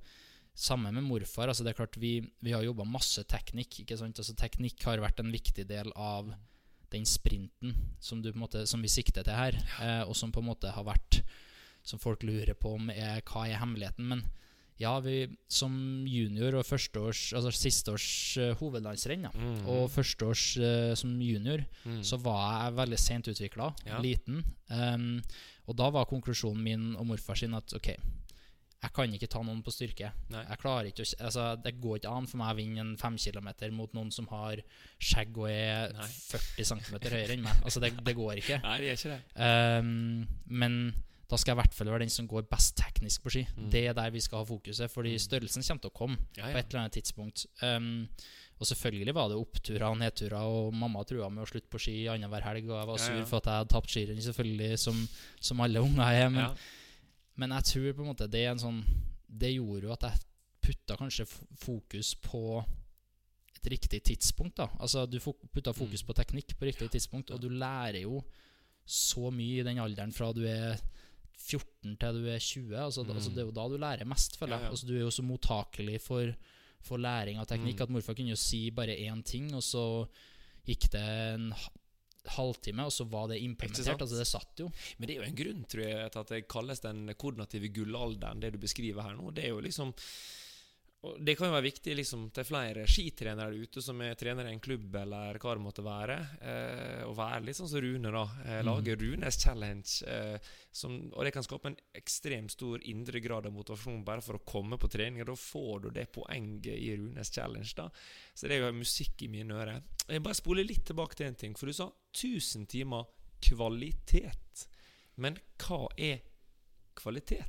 samme med morfar. altså det er klart Vi, vi har jobba masse teknikk. ikke sant? Altså Teknikk har vært en viktig del av den sprinten som, du på en måte, som vi sikter til her, eh, og som på en måte har vært Som folk lurer på om er, hva er hemmeligheten. Men ja, vi som junior og førsteårs Altså sisteårs uh, hovedlandsrenn, da, Mm. og førsteårs uh, som junior, Mm. så var jeg veldig sent utvikla, Ja. liten. Um, og da var konklusjonen min og morfar sin at OK, jeg kan ikke ta noen på styrke. Nei. Jeg klarer ikke å, altså, Det går ikke an for meg å vinne en fem kilometer mot noen som har skjegg og er Nei. 40 cm høyere enn meg. Altså, det, det går ikke. Nei, det er ikke det. Um, men da skal jeg i hvert fall være den som går best teknisk på ski. Mm. Det er der vi skal ha fokuset, fordi Mm. størrelsen kommer til å komme Ja, på et eller annet tidspunkt. Um, og selvfølgelig var det oppturer og nedturer, og mamma trua med å slutte på ski annenhver helg, og jeg var Ja, sur ja. for at jeg hadde tapt skirenn, selvfølgelig, som, som alle unger er. Men, Ja. Men jeg tror på en måte det er en sånn Det gjorde jo at jeg putta kanskje fokus på et riktig tidspunkt. da Altså Du putta fokus Mm. på teknikk på riktig tidspunkt, og du lærer jo så mye i den alderen fra du er 14 til du er 20. Altså, Mm. altså Det er jo da du lærer mest, føler jeg. Ja, ja. Altså, du er jo så mottakelig for, for læring av teknikk Mm. at morfar kunne jo si bare én ting, og så gikk det en halvtime, og så var det implementert. Altså Det satt jo. Men det er jo en grunn tror jeg, til at det kalles den koordinative gullalderen, det du beskriver her nå. Det er jo liksom og Det kan jo være viktig liksom, til flere skitrenere ute som er trenere i en klubb, eller hva det måtte være. Eh, å være litt sånn som Rune, da. Eh, lage Runes challenge. Eh, som, og det kan skape en ekstremt stor indre grad av motivasjon bare for å komme på trening. og Da får du det poenget i Runes challenge. da Så det er jo musikk i mine ører. Jeg bare spoler litt tilbake til en ting, for du sa 1000 timer kvalitet. Men hva er kvalitet?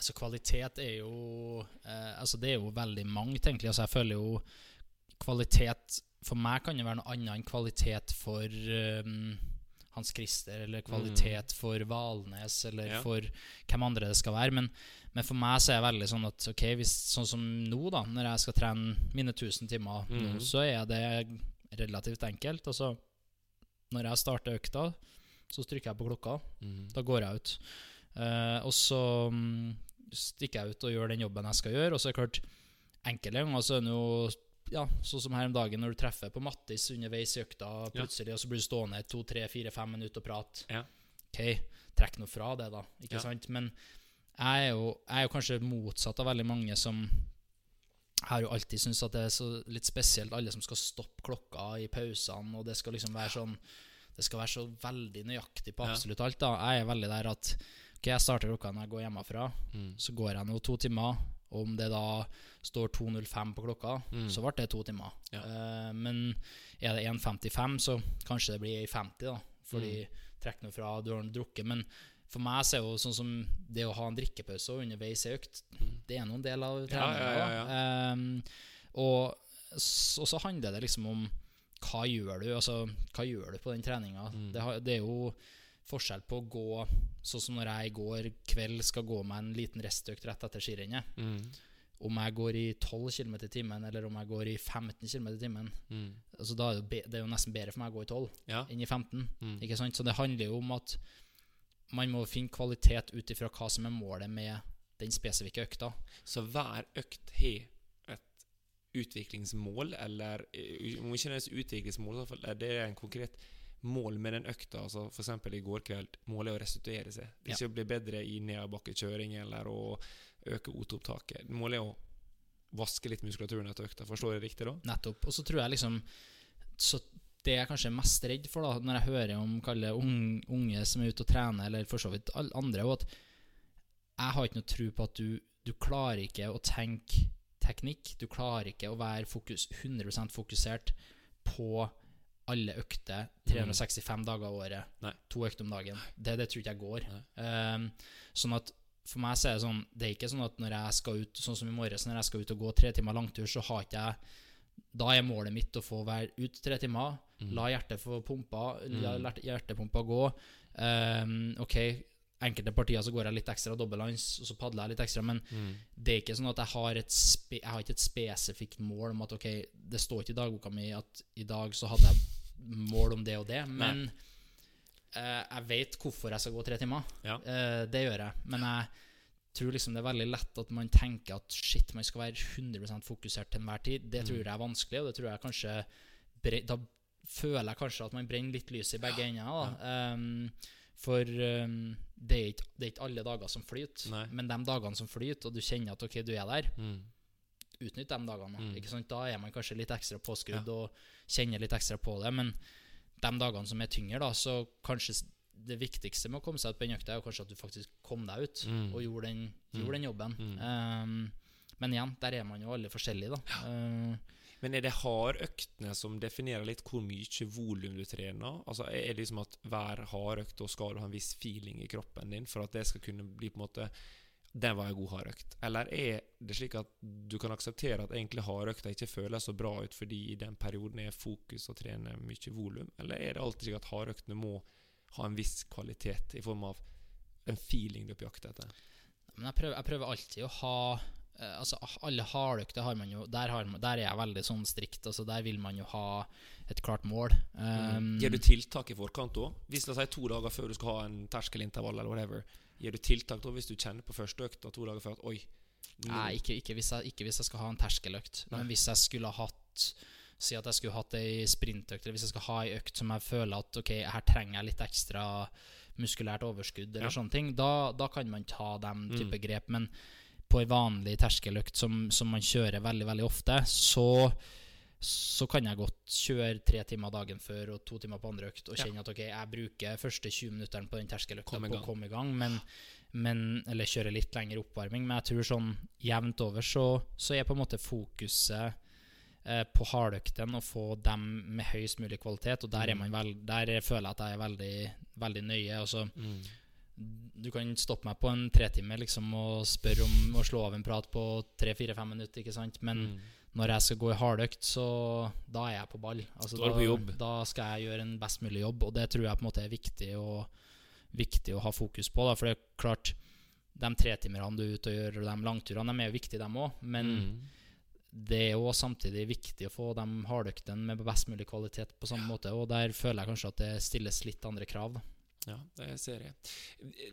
Altså Kvalitet er jo eh, Altså Det er jo veldig mangt, egentlig. Altså Jeg føler jo kvalitet For meg kan det være noe annet enn kvalitet for um, Hans Christer, eller kvalitet for Valnes, eller Ja. for hvem andre det skal være. Men, men for meg så er det veldig sånn at ok, hvis, sånn som nå, da når jeg skal trene mine 1000 timer nå, Mhm. så er det relativt enkelt. Altså, når jeg starter økta, så trykker jeg på klokka. Da går jeg ut. Eh, og så mm, stikker jeg ut og gjør den jobben jeg skal gjøre. Og så er det klart, enkelte ganger så er det jo ja, sånn som her om dagen, når du treffer på Mattis underveis i økta, plutselig, og så blir du stående to, tre, fire, fem minutter og prate. Ja. Ok, trekk noe fra det, da. Ikke Ja. sant? Men jeg er, jo, jeg er jo kanskje motsatt av veldig mange som jeg har jo alltid syntes at det er så litt spesielt, alle som skal stoppe klokka i pausene, og det skal liksom være sånn Det skal være så veldig nøyaktig på absolutt alt. da Jeg er veldig der at Ok, jeg starter klokka når jeg går hjemmefra, Mm. så går jeg nå to timer. Og om det da står 2.05 på klokka, Mm. så ble det to timer. Ja. Eh, men er det 1.55, så kanskje det blir 1.50, da. Fordi Mm. trekk noe fra, du har drukket. Men for meg så er jo sånn som det å ha en drikkepause underveis i økt, det er noen del av treninga. ja, ja, ja. da. Ehm, og, og så handler det liksom om hva gjør du Altså, hva gjør du på den treninga? Mm. Det, det er jo forskjell på å gå sånn som når jeg i går kveld skal gå meg en liten restøkt rett etter skirennet. Mm. Om jeg går i 12 km i timen, eller om jeg går i 15 km i timen. Mm. Altså, da er det, det er jo nesten bedre for meg å gå i 12 Ja. enn i 15. Mm. Ikke sant? Så det handler jo om at man må finne kvalitet ut ifra hva som er målet med den spesifikke økta. Så hver økt har et utviklingsmål, eller eh, om ikke nødvendigvis utviklingsmål, så i er det en konkret mål med den økta. Altså eksempel i går kveld, målet er å restituere seg. Ja. Ikke å bli bedre i nedoverbakkekjøring eller å øke OT-opptaket. Målet er å vaske litt muskulaturen etter økta. Forstår jeg riktig da? Nettopp. Og så tror jeg liksom Så det jeg kanskje er mest redd for, da når jeg hører om kalle unge, unge som er ute og trener, eller for så vidt alle andre, er at jeg har ikke noe tro på at du, du klarer ikke å tenke teknikk. Du klarer ikke å være fokus, 100 fokusert på alle økter 365 dager av året. Nei. To økter om dagen. Det, det tror ikke jeg går. Um, sånn at for meg så er det sånn Det er ikke sånn at når jeg skal ut Sånn som i morges, når jeg skal ut og gå tre timer langtur, så har ikke jeg Da er målet mitt å få være ut tre timer. La hjertet få pumpa, la Mm. hjertepumpa gå. Um, ok, enkelte partier så går jeg litt ekstra dobbeltlands, og så padler jeg litt ekstra, men Mm. det er ikke sånn at jeg har Jeg har ikke et spesifikt mål om at ok, det står ikke i dagboka mi at i dag så hadde jeg mål om det og det, men uh, jeg vet hvorfor jeg skal gå tre timer. Ja. Uh, det gjør jeg. Men jeg tror liksom det er veldig lett at man tenker at shit, man skal være 100 fokusert til enhver tid. Det tror jeg er vanskelig, og det tror jeg kanskje Da føler jeg kanskje at man brenner litt lys i begge ender. Da. Um, for um, det, er ikke, det er ikke alle dager som flyter, Nei. men de dagene som flyter, og du kjenner at ok, du er der, Mm. utnytt de dagene. Mm. Ikke sant? Da er man kanskje litt ekstra påskrudd Ja. og kjenner litt ekstra på det. Men de dagene som er tyngre, da, så kanskje det viktigste med å komme seg ut på en økta, er kanskje at du faktisk kom deg ut Mm. og gjorde den, gjorde den jobben. Mm. Um, men igjen, der er man jo alle forskjellige, da. Uh, Men er det hardøktene som definerer litt hvor mye volum du trener? Altså Er det liksom at hver hardøkt da skal du ha en viss feeling i kroppen din for at det skal kunne bli på en måte den var en god hardøkt. Eller er det slik at du kan akseptere at egentlig hardøkta ikke føles så bra ut fordi i den perioden er fokus å trene mye volum? Eller er det alltid slik at hardøktene må ha en viss kvalitet i form av en feeling du er på jakt etter? Men jeg prøver, jeg prøver alltid å ha eh, Altså Alle hardøkter har man jo der, har, der, er jeg veldig sånn strikt. Altså Der vil man jo ha et klart mål. Um, Gjør du tiltak i forkant òg? Hvis la oss si to dager før du skal ha en terskelintervall, eller whatever, Gir du tiltak da hvis du kjenner på første økt og to dager før at oi Nei, ikke, ikke, hvis jeg, ikke, hvis jeg, skal ha en terskeløkt. Men hvis jeg skulle ha hatt Si at jeg skulle hatt ei sprintøkt, eller hvis jeg skal ha ei økt som jeg føler at ok, her trenger jeg litt ekstra muskulært overskudd, eller ja. sånne ting, da, da, kan man ta den mm. type mm. grep. Men på ei vanlig terskeløkt som, som, man kjører veldig, veldig ofte, så så kan jeg godt kjøre tre timer dagen før og to timer på andre økt og kjenne ja. at ok, jeg bruker første 20 minuttene på den terskeløkta på å komme i gang, men, men, eller kjøre litt lengre oppvarming. Men jeg tror sånn jevnt over så, så er på en måte fokuset på hardøktene og få dem med høyest mulig kvalitet, og der, mm. vel, der føler jeg at jeg er veldig, veldig nøye. Altså, mm. Du kan stoppe meg på en tretime liksom, og spørre om å slå av en prat på tre-fire-fem minutter, ikke sant? men mm når jeg skal gå i hardøkt, så da er jeg på ball. Altså, da, da, da, skal jeg gjøre en best mulig jobb, og det tror jeg på en måte er viktig å, viktig å ha fokus på. Da. For det er klart, de tretimerne du er ute og gjør, og de langturene, de er jo viktige, dem òg. Men mm. Det er jo samtidig viktig å få de hardøktene med best mulig kvalitet på samme ja. måte. Og der føler jeg kanskje at det stilles litt andre krav. Da. Ja, det ser jeg.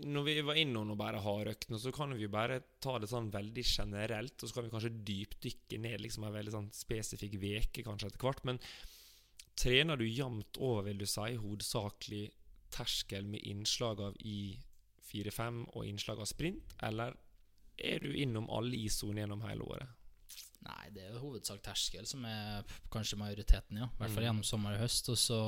Når vi var innom å bare hardøktene, så kan vi jo bare ta det sånn veldig generelt, og så kan vi kanskje dypdykke ned liksom en veldig sånn spesifikk veke kanskje etter hvert. Men trener du jevnt over, vil du si, hovedsakelig terskel med innslag av I4-5 og innslag av sprint, eller er du innom alle ISO-ene gjennom hele året? Nei, det er jo hovedsak terskel som er kanskje majoriteten, ja. I hvert fall mm. gjennom sommer og høst. Og så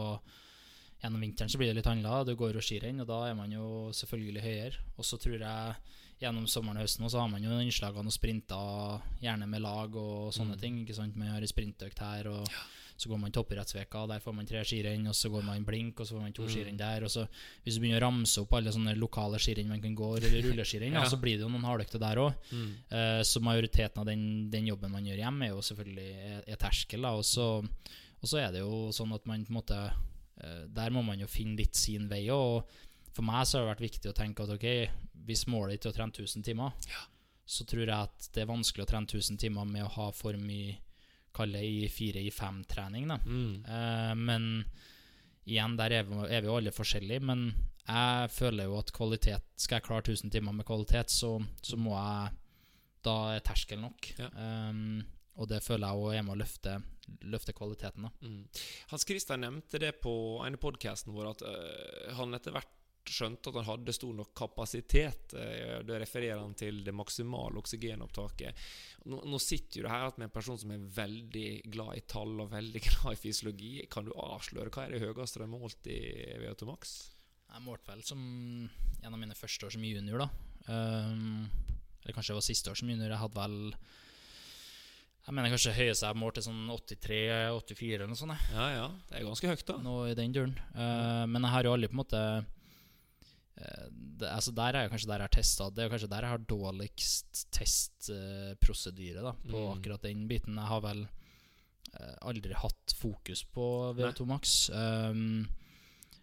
Gjennom vinteren så blir det litt annerledes. Du går og skirenn, og da er man jo selvfølgelig høyere. Og så tror jeg gjennom sommeren og høsten så har man jo innslagene og sprinter, gjerne med lag og sånne mm. ting. ikke sant? Man har en sprintøkt her, og ja. så går man toppidrettsveka, der får man tre skirenn, og så går man blink, og så får man to mm. skirenn der. Og så hvis du begynner å ramse opp alle sånne lokale skirenn man kan gå, eller rulleskirenn, ja. så blir det jo noen hardøkter der òg. Mm. Uh, så majoriteten av den, den, jobben man gjør hjemme, er jo selvfølgelig er, er terskel. da, og så, og så er det jo sånn at man på en måte Eh, der må man jo finne litt sin vei. Og for meg så har det vært viktig å tenke at ok, hvis målet ditt er å trene 1000 timer, ja. så tror jeg at det er vanskelig å trene 1000 timer med å ha for mye kalle i fire i fem-trening. Mm. Uh, men igjen, der er vi, er vi, jo alle forskjellige. Men jeg føler jo at kvalitet Skal jeg klare 1000 timer med kvalitet, så, så må jeg Da er terskel nok. Ja. Um, og det føler jeg òg er med å løfte, løfte kvaliteten. Mm. Hans Christian nevnte det på en av podkastene våre, at uh, han etter hvert skjønte at han hadde stor nok kapasitet. Uh, det refererer han til det maksimale oksygenopptaket. Nå, nå sitter du her med en person som er veldig glad i tall og veldig glad i fysiologi. Kan du avsløre hva er det høyeste du har målt i VO2 Max? Jeg målte vel som en av mine første år som junior, da. Um, eller kanskje det var siste år som junior. Jeg hadde vel jeg mener kanskje høyeste jeg målte sånn 83-84 eller noe sånt. Ja, ja, Det er ganske høyt, da. Nå i den duren. Uh, men jeg har jo aldri på en måte det, altså Der er jo kanskje der jeg har testa. Det er kanskje der jeg har dårligst testprosedyre uh, på mm. akkurat den biten. Jeg har vel uh, aldri hatt fokus på VO2 Max. Um,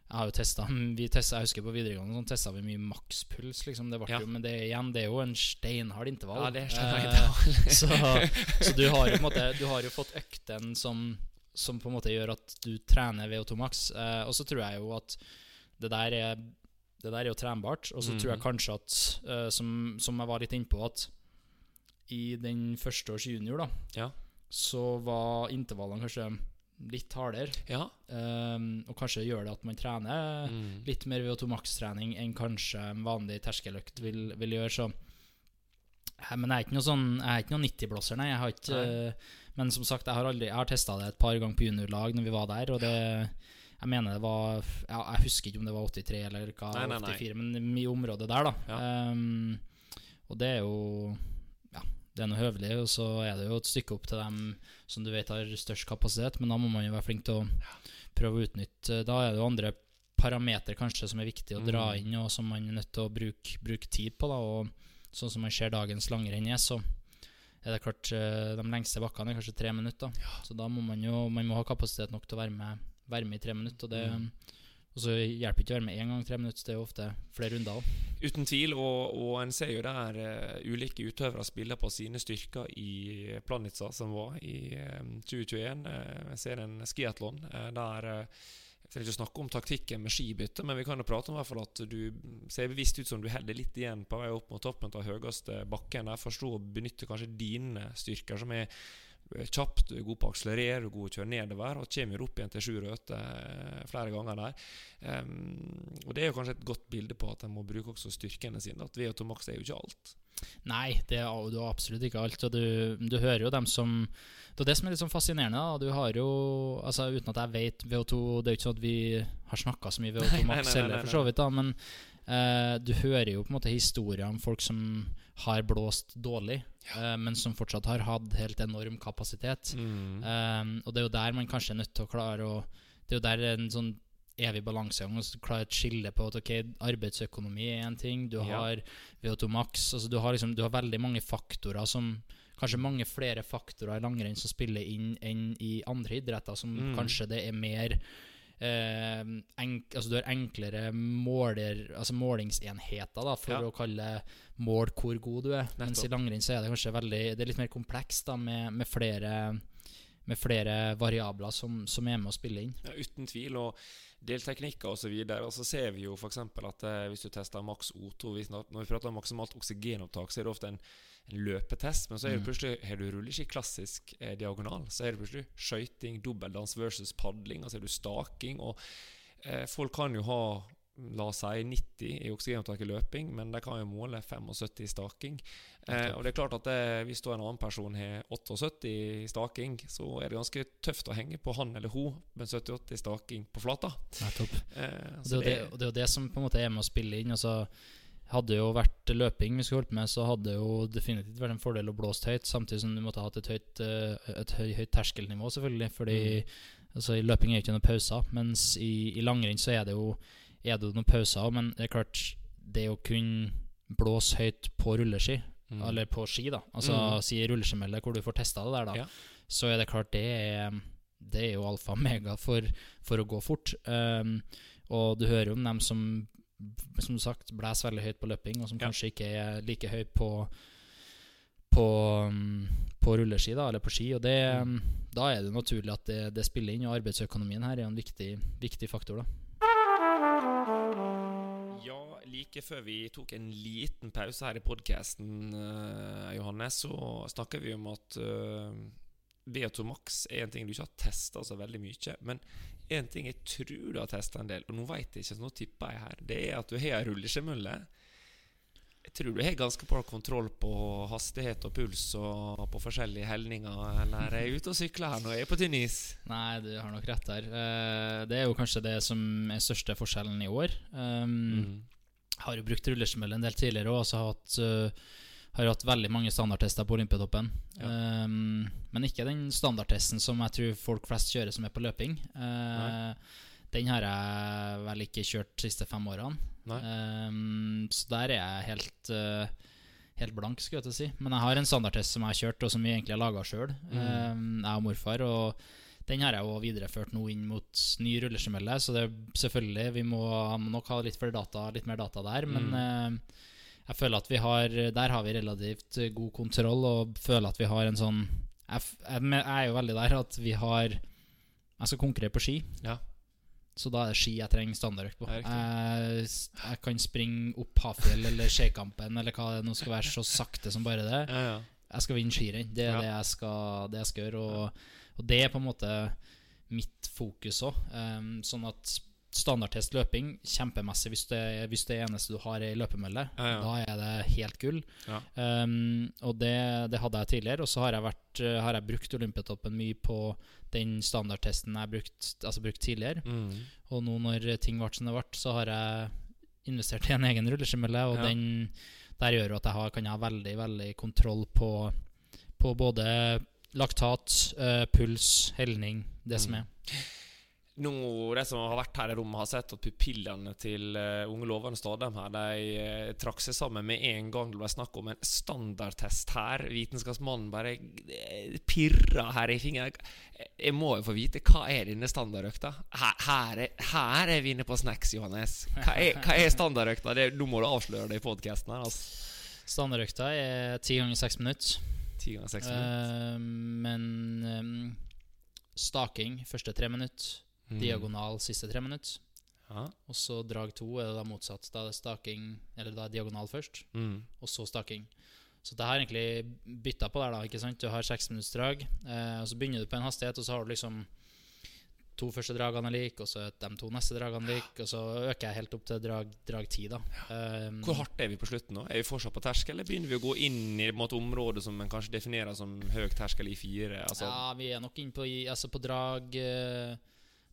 jeg har jo testet Jeg husker på videregående sånn, testa vi mye makspuls. Liksom. Det ja. jo, men det, igjen, det er jo en steinhard intervall. Ja, det er eh, så, så du, har jo, måte, du har jo fått økten som, som på en måte gjør at du trener VO2 max. Eh, og så tror jeg jo at det der er, det der er jo trenbart. Og så mm. tror jeg mhm. kanskje at, uh, som, som, jeg var litt innpå, at i den første års junior, da, ja. så var intervallene kanskje litt hardere. Ja. Um, og kanskje gjør det at man trener mm. litt mer VO2 Max-trening enn kanskje en vanlig terskeløkt vil, vil, gjøre. Så. Men jeg er ikke noe sånn Jeg er ikke noe 90-blåser, nei. Jeg har ikke, uh, men som sagt, jeg har, aldri, har testa det et par ganger på juniorlag når vi var der. Og det, jeg mener det var ja, Jeg husker ikke om det var 83 eller hva, nei, nei, 84, men i området der, da. Ja. Um, og det er jo det er noe høvelig. Og så er det jo et stykke opp til dem som du vet har størst kapasitet, men da må man jo være flink til å prøve å utnytte Da er det jo andre parametere kanskje som er viktig å dra Mm. inn, og som man er nødt til å bruke, bruke tid på. da, og Sånn som man ser dagens langrenn er, så er det klart eh, de lengste bakkene er kanskje tre minutter. Så da må man jo man må ha kapasitet nok til å være med, være med i tre minutter. Og, det, Mm. og så hjelper det ikke å være med én gang tre minutter, det er jo ofte flere runder òg. Uten tvil, og, og en ser jo der uh, ulike utøvere spiller på sine styrker i Planica, som var i eh, 2021. Eh, jeg ser en skiatlon uh, der eh, Jeg skal ikke snakke om taktikken med skibytte, men vi kan jo prate om i hvert fall at du ser bevisst ut som du holder litt igjen på vei opp mot toppen av høyeste bakken. Der forstå å benytte kanskje dine styrker, som er eh, kjapt, du er god på å akselerere, du er god å kjøre nedover, og kommer opp igjen til sju røter eh, flere ganger der. Um, og Det er jo kanskje et godt bilde på at en må bruke også styrkene sine. At VO2 Max er jo ikke alt. Nei, det er du har absolutt ikke alt. Og du, du hører jo dem som Det er det som er litt sånn fascinerende. Da. Du har jo altså Uten at jeg vet VO2 Det er jo ikke sånn at vi har snakka så mye VO2 Nei, nei, Max heller, for så vidt, da. Men uh, du hører jo på en måte historier om folk som har blåst dårlig, eh, men som fortsatt har hatt helt enorm kapasitet. Mm. Um, og det er jo der man kanskje er nødt til å klare å Det er jo der en sånn evig balansegang å klare et skille på at ok, arbeidsøkonomi er en ting, du Ja. har VO2 Max altså du har, liksom, du har veldig mange faktorer som Kanskje mange flere faktorer i langrenn som spiller inn enn i andre idretter, som Mm. kanskje det er mer eh, enk, altså Du har enklere måler, altså målingsenheter da, for Ja. å kalle mål hvor god du er. Mens i Nettopp. langrenn så er det kanskje veldig Det er litt mer komplekst da, med, med flere med flere variabler som, som er med å spille inn. Ja, uten tvil. Og delteknikker osv. Og så ser vi jo f.eks. at eh, hvis du tester maks O2 hvis, Når vi prater om maksimalt oksygenopptak, så er det ofte en, en løpetest. Men så er det Mm. plutselig Har du rulleski klassisk eh, diagonal, så er det plutselig skøyting, dobbeldans versus padling. Og så er du staking. Og eh, folk kan jo ha La oss si 90 i oksygenopptak i løping, men de kan jo måle 75 i staking. Eh, og det er klart at det, Hvis da en annen person har 78 i staking, så er det ganske tøft å henge på han eller hun med 78 i staking på flata. Nettopp. Eh, det, det, er det, er jo det som på en måte er med å spille inn. Altså, hadde det jo vært løping vi skulle holdt med, så hadde det jo definitivt vært en fordel å blåse høyt, samtidig som du måtte ha hatt et høyt, eh, et høy, høyt terskelnivå, selvfølgelig. Fordi altså, i løping er det ikke noen pauser, mens i, i langrenn så er det jo er det noen pauser. Men det er klart, det å kunne blåse høyt på rulleski, Mm. eller på ski, da, altså Mm. si rulleskimeldet hvor du får testa det der, da, Ja. så er det klart det er, det er jo alfa og mega for, for å gå fort. Um, og du hører jo om dem som som sagt blåser veldig høyt på løping, og som Ja. kanskje ikke er like høy på på, um, på rulleski, da, eller på ski. Og det, mm. da er det naturlig at det, det spiller inn, og arbeidsøkonomien her er en viktig, viktig faktor. da like før vi tok en liten pause her i podkasten, Johannes, så snakker vi om at uh, VO2 Max er en ting du ikke har testa så veldig mye. Men en ting jeg tror du har testa en del, og nå veit jeg ikke, så nå tipper jeg her, det er at du har ei rulleskjemølle. Jeg tror du har ganske bra kontroll på hastighet og puls og på forskjellige helninger. Eller er jeg ute og sykler her nå? Er på tynn is? Nei, du har nok rett der. Eh, det er jo kanskje det som er største forskjellen i år. Um, Mm. Har jo brukt rullesmell en del tidligere og også hatt, uh, har hatt veldig mange standardtester på Olympiatoppen. Um, men ikke den standardtesten som jeg tror folk flest kjører som er på løping. Uh, den har jeg vel ikke kjørt de siste fem årene. Um, så der er jeg helt uh, Helt blank, skulle jeg til å si. Men jeg har en standardtest som jeg har kjørt, og som vi egentlig har laga sjøl. Um, jeg og morfar. Og den har jeg jo videreført nå inn mot ny rulleskimelle, så det er selvfølgelig Vi må, nok ha litt, flere data, litt mer data der, men eh, jeg føler at vi har Der har vi relativt god kontroll, og føler at vi har en sånn Jeg, jeg, jeg er jo veldig der at vi har Jeg skal konkurrere på ski, Ja. så da er det ski jeg trenger standardøkt på. Jeg, jeg kan springe opp Hafjell eller Skeikampen eller hva det nå skal være, så sakte som bare det. Ja, ja. Jeg skal vinne skirenn. Det er det, jeg skal, det jeg skal gjøre. Og, og det er på en måte mitt fokus òg. sånn at standardtest løping, kjempemessig hvis det, hvis det eneste du har, er løpemølle. Ja, ja. Da er det helt gull. Ja. Um, og det, det hadde jeg tidligere. Og så har jeg, vært, eh, har jeg brukt Olympiatoppen mye på den standardtesten jeg har brukt, altså brukt tidligere. Mm. Og nå når ting ble som det ble, så har jeg investert i en egen rulleskimølle, og den der gjør at jeg har, kan ha veldig veldig kontroll på på både laktat, uh, puls, helning, det som Mm. er. Nå, De som har vært her i rommet, har sett at pupillene til uh, unge lovende Stadheim her, de uh, trakk seg sammen med en gang det ble snakk om en standardtest her. Vitenskapsmannen bare uh, pirra her i fingeren. Jeg må jo få vite hva er denne standardøkta? Her, her, er, her er vi inne på snacks, Johannes. Hva er, hva er standardøkta? Det, nå må du avsløre det i podkasten her. Altså. Standardøkta er ti ganger seks minutter. Ti ganger seks minutter. Eh, men um, staking første tre minutter. Mm. Diagonal siste tre minutter. Ja. Og så drag to er det da motsatt. Da er det staking Eller da er diagonal først, Mm. og så staking. Så det har egentlig bytta på der, da. ikke sant? Du har seks minutts drag, eh, og så begynner du på en hastighet, og så har du liksom to første dragene er like, og så er de to neste dragene like, og så øker jeg helt opp til drag, drag 10, da. Um, Hvor hardt er vi på slutten nå? Er vi fortsatt på terskel, eller begynner vi å gå inn i et område som en kanskje definerer som høy terskel i fire? Altså, Ja, vi er nok inne på, altså på drag eh,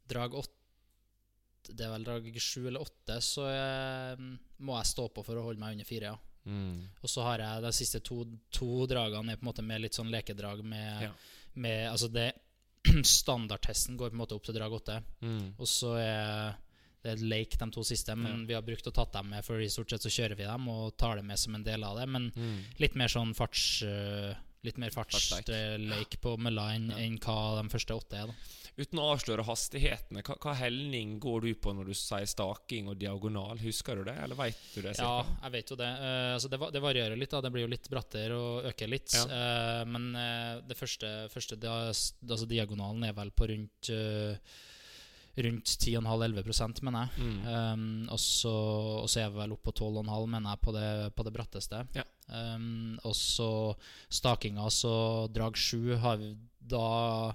Drag 8 Det er vel drag 7 eller 8, så jeg, må jeg stå på for å holde meg under fire, ja. mm. Og så har jeg de siste to, to dragene er på en måte med litt sånn lekedrag med, Ja. med Altså det Standardtesten går på en måte opp til drag 8, Mm. og så er det er lake de to siste, men vi har brukt og tatt dem med, for i stort sett så kjører vi dem og tar det med som en del av det. Men Mm. litt mer sånn farts... eh, Litt mer Fartsleik. fartsleik på mølla enn Ja. enn hva de første åtte er. da Uten å avsløre hastighetene, hva, hva helning går du på når du sier staking og diagonal? Husker du det, eller veit du det? Ja, jeg vet jo det. Uh, altså det, det varierer litt. da Det blir jo litt brattere og øker litt. Ja. Uh, men uh, det første, første altså diagonalen er vel på rundt Rundt 10,5-11 mener jeg. Mm. Um, og, så, og så er vi vel oppe på 12,5 mener jeg på det, på det bratteste. Ja. Um, og så stakinga, så drag 7 har vi Da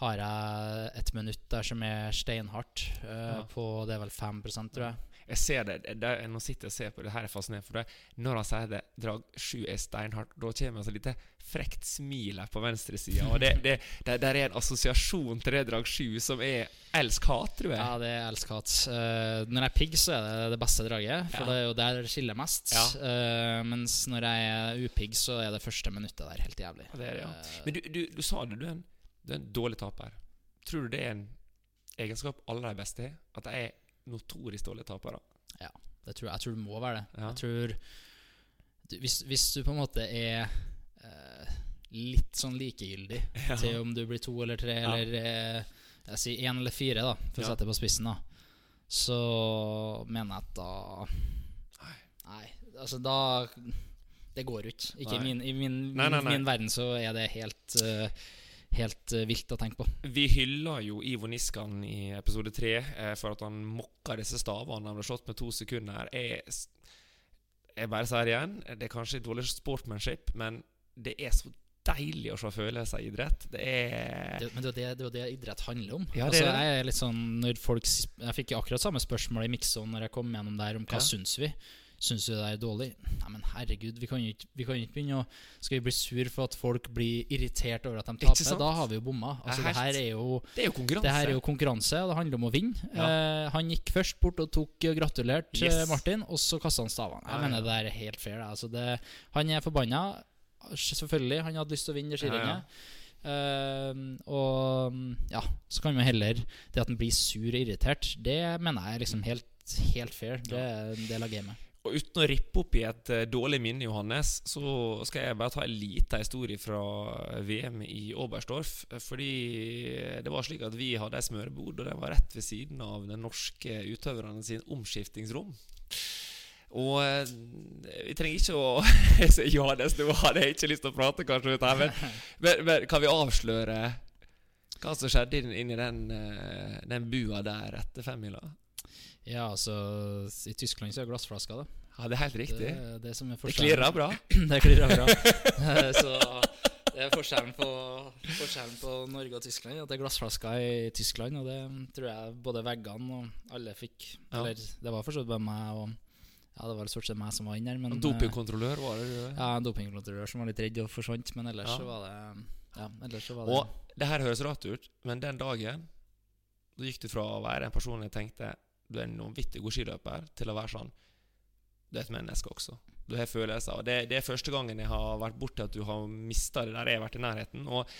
har jeg et minutt der som er steinhardt. Uh, Ja. På det er vel 5% tror jeg. Jeg ser det, det, det Nå sitter jeg og ser på det her er fascinerende. For det, når han sier det, drag 7 er steinhardt, da kommer det et lite frekt smil her på venstresida. Og det, det, det, er en assosiasjon til det drag 7 som er elsk-hat, tror jeg. Ja, det er elsk-hat. Uh, når jeg er pigg, så er det det beste draget, for Ja. det er jo der det skiller mest. Ja. Uh, mens når jeg er upigg, så er det første minuttet der helt jævlig. Det er det, ja. Eh, Men du, du, du sa det, du en, du er en dårlig taper. Tror du det er en egenskap alle de beste har? At de er notorisk dårlige tapere? ja, det tror jeg, jeg tror det må være det. Ja. Jeg tror du, hvis, hvis du på en måte er eh, litt sånn likegyldig Ja. til om du blir to eller tre Ja. eller eh, Jeg sier én eller fire, da, for å sette det på spissen, da. Så mener jeg at da Nei, nei altså da Det går jo ikke. Ikke i min, I min, nei. min verden så er det helt eh, Helt eh, vilt å tenke på. Vi hylla jo Ivo Niskan i episode tre eh, for at han mokka disse stavene. Han ble slått med to sekunder. Jeg, jeg bare sier det igjen, det er kanskje dårlig sportmanship, men det er så deilig å se følelser i idrett. Det er Det, men det er jo det, det, det idrett handler om. Ja, det altså. Jeg er litt sånn når folk Jeg fikk akkurat samme spørsmål i Mixon når jeg kom gjennom der, om hva Ja. syns vi. Syns du det er dårlig? Nei, men herregud, vi kan jo ikke, vi kan ikke begynne å Skal vi bli sur for at folk blir irritert over at de taper? Da har vi jo bomma. Altså, Det er her er jo Det er jo det her er jo konkurranse, og det handler om å vinne. Eh, han gikk først bort og tok og gratulerte Yes. eh, Martin, og så kasta han stavene. Jeg Ja, mener ja. det er helt fair. Altså det, han er forbanna. Selvfølgelig, han hadde lyst til å vinne det skirennet. Uh, og mm, ja, så kan man heller Det at han blir sur og irritert, det mener jeg er liksom helt, helt fair. Det er en del av gamet. Og uten å rippe opp i et eh, dårlig minne, Johannes, så skal jeg bare ta en liten historie fra VM i Oberstdorf. Fordi det var slik at vi hadde ei smørebod, og den var rett ved siden av den norske utøverne sin omskiftingsrom. Og eh, vi trenger ikke å Johannes, nå hadde jeg ikke lyst til å prate kanskje her, men, men, men kan vi avsløre hva som skjedde inn- inni den, eh, den bua der etter femmila? Ja, altså I Tyskland så er glassflasker, da. Ja, det er helt riktig. Det det som er Det klirrer bra. det klirrer bra. Så det er forskjellen på, forskjellen på Norge og Tyskland. At det er glassflasker i Tyskland, og det tror jeg både veggene og alle fikk. Ja. Eller det var forstått bare meg og Ja, det var stort sett meg som var inne der, Dopingkontrollør, var det? Ja, en dopingkontrollør som var litt redd og forsvant, men ellers Ja. så var det Ja, ellers så var det Og det her høres rart ut, men den dagen Da gikk du fra å være en person jeg tenkte du er en vanvittig god skiløper, til å være sånn du er et menneske også. Du har følelser. Og det, det er første gangen jeg har vært borti at du har mista det der jeg har vært i nærheten. Og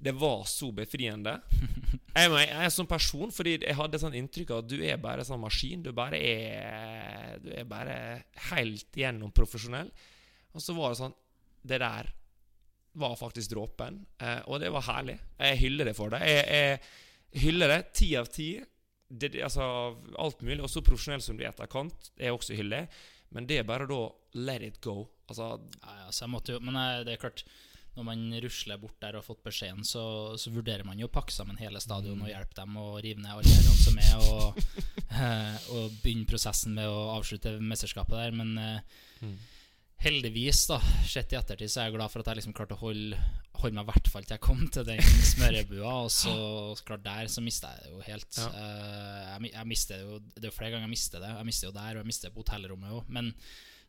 det var så befriende. Jeg, jeg, er sånn person fordi jeg hadde sånn inntrykk av at du er bare sånn maskin. Du bare er Du er bare helt igjennom profesjonell. Og så var det sånn Det der var faktisk dråpen. Eh, og det var herlig. Jeg hyller det for det. Jeg, jeg hyller det. Ti av ti. Det, altså, alt mulig. Og så profesjonell som du er etterkant, er også hyller. Men det er bare da let it go. Altså Ja, ja, så jeg måtte jo Men det er klart når man rusler bort der og har fått beskjeden, så, så vurderer man jo å pakke sammen hele stadion og hjelpe dem å rive ned alle gjerdene som er, og, eh, og begynne prosessen med å avslutte mesterskapet der. Men eh, heldigvis, da, sett i ettertid, så er jeg glad for at jeg liksom klarte å holde, holde meg i hvert fall til jeg kom til den smørebua. Og så klart der så mista jeg det jo helt. Ja. Eh, jeg, jeg mister det jo Det er jo flere ganger jeg mister det. Jeg mister jo der, og jeg mister det på hotellrommet òg. Men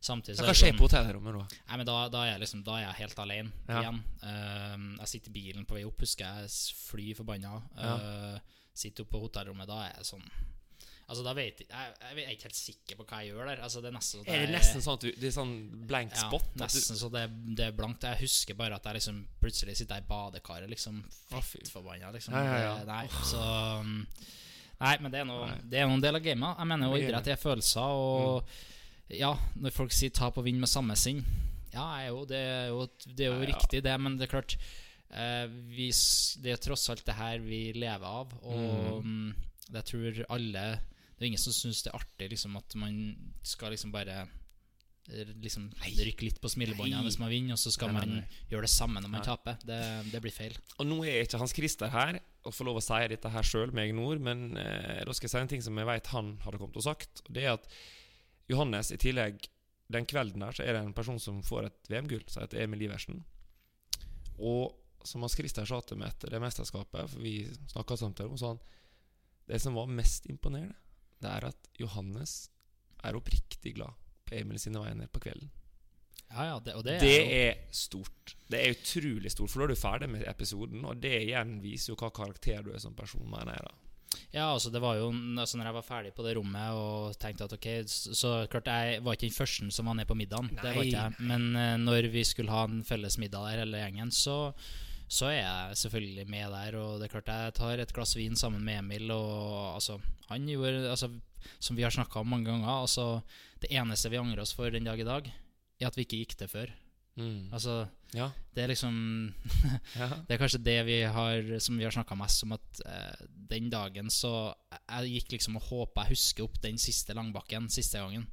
samtidig så Hva er skjer sånn- på hotellrommet da? Nei, men da, da, er jeg liksom, da er jeg helt alene Ja. igjen. Uh, jeg sitter i bilen på vei opp, husker jeg fly forbanna. Ja. Uh, sitter oppe på hotellrommet, da er jeg sånn Altså da vet jeg, jeg, jeg er ikke helt sikker på hva jeg gjør der. Altså det Er nesten det Er det nesten sånn at du, det er sånn blank ja, spot? at du, så det, det er blankt. Jeg husker bare at jeg liksom plutselig sitter i badekaret, liksom Å, fy. fettforbanna. Liksom. Ja, ja. Nei, så um, Nei, men det er noe, det er noe en del av gamet. Jeg mener jo er idrett er følelser, og ja, når folk sier 'tap og vinn med samme sinn' Ja, er jo, det er jo, det er jo riktig, det, men det er klart eh, vi, Det er tross alt det her vi lever av, og mm. jeg tror alle Det er ingen som syns det er artig liksom, at man skal liksom bare eh, Liksom rykke litt på smilebåndet hvis man vinner, og så skal Nei, nei, man gjøre det samme når man taper. Det, det blir feil. Og nå er ikke Hans Christer her og får lov å si dette her sjøl med Egnor, men eh, da skal jeg si en ting som jeg vet han hadde kommet og sagt. Og det er at Johannes i tillegg Den kvelden der så er det en person som får et VM-gull, som heter Emil Iversen. Og som Hans Christer sa til meg etter det mesterskapet, for vi snakka sammen, så sa han Det som var mest imponerende, det er at Johannes er oppriktig glad på Emil sine vegne på kvelden. Ja, ja, det, og det, Det er jo er stort. Det er utrolig stort, for da er du ferdig med episoden, og det igjen viser jo hva karakter du er som person, mener jeg da. Ja, altså det var jo altså Når jeg var ferdig på det rommet og tenkte at ok Så, klart jeg var ikke den første som var nede på middagen. Det var Nei. ikke jeg. Men eh, når vi skulle ha en felles middag der, hele gjengen, så, så er jeg selvfølgelig med der. Og det er klart jeg tar et glass vin sammen med Emil, og altså Han gjorde altså, Som vi har snakka om mange ganger, altså Det eneste vi angrer oss for den dag i dag, er at vi ikke gikk det før. Altså Ja. Det er liksom det er kanskje det vi har Som vi har snakka mest om, at eh, den dagen så Jeg gikk liksom og håpa Jeg husker opp den siste langbakken siste gangen.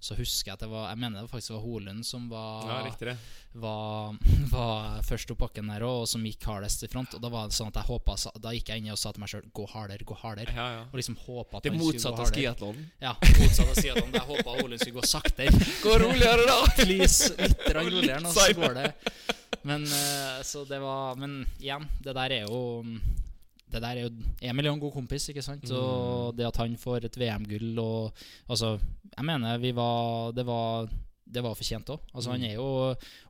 Så husker jeg at det var Jeg mener det faktisk var Holund som var, ja, riktig det. var, var først opp bakken der òg, og som gikk hardest i front. Og da var det sånn at jeg håpet, Da gikk jeg inn og sa til meg sjøl 'gå hardere, gå hardere'. Ja, ja. Og liksom håpa at Det motsatte av skiatlon. Ja, motsatt av skiatlon. Jeg håpa Holund skulle gå saktere. Gå roligere, da! Please, litt roligere nå, så går det. Men eh, så det var Men igjen, det der er jo Det der er jo Emil er en god kompis, ikke sant? Mm. Og det at han får et VM-gull og Altså, jeg mener vi var Det var det var fortjent òg. Altså, Han er jo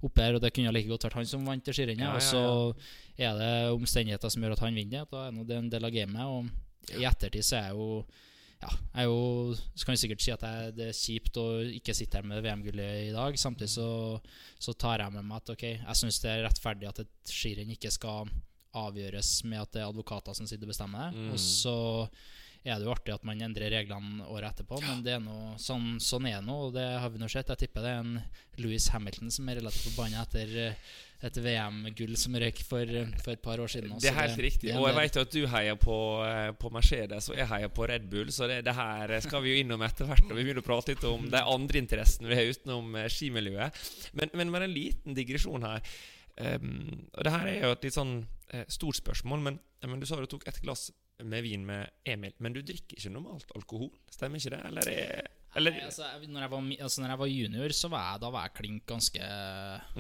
oppe her, og det kunne like godt vært han som vant det skirennet. Ja, Ja, ja, Og så er det omstendigheter som gjør at han vinner. Da er det en del av gamet. Og i ettertid så er jeg jo ja, jeg er jo, så kan jeg sikkert si at jeg, det er kjipt å ikke sitte her med VM-gullet i dag. Samtidig så, så tar jeg med meg at ok, jeg syns det er rettferdig at et skirenn ikke skal avgjøres med at det er advokater som sitter og bestemmer. Mm. Og så er det jo artig at man endrer reglene året etterpå, men det er noe, sånn, sånn er det nå, og det har vi nå sett. Jeg tipper det er en Louis Hamilton som er relativt forbanna etter et VM-gull som røyk for, for et par år siden. Det er helt riktig. Og jeg vet jo at du heier på, eh, på Mercedes, og jeg heier på Red Bull, så det, det her skal vi jo innom etter hvert når vi begynner å prate litt om de andre interessene vi har utenom eh, skimiljøet. Men, men med en liten digresjon her. Um, og det her er jo et litt sånn eh, stort spørsmål, men, men du sa du tok et glass med vin med Emil, men du drikker ikke normalt alkohol, stemmer ikke det? Eller, er, eller Nei, altså, når, jeg var, altså, når jeg var junior, så var jeg, da var jeg klink ganske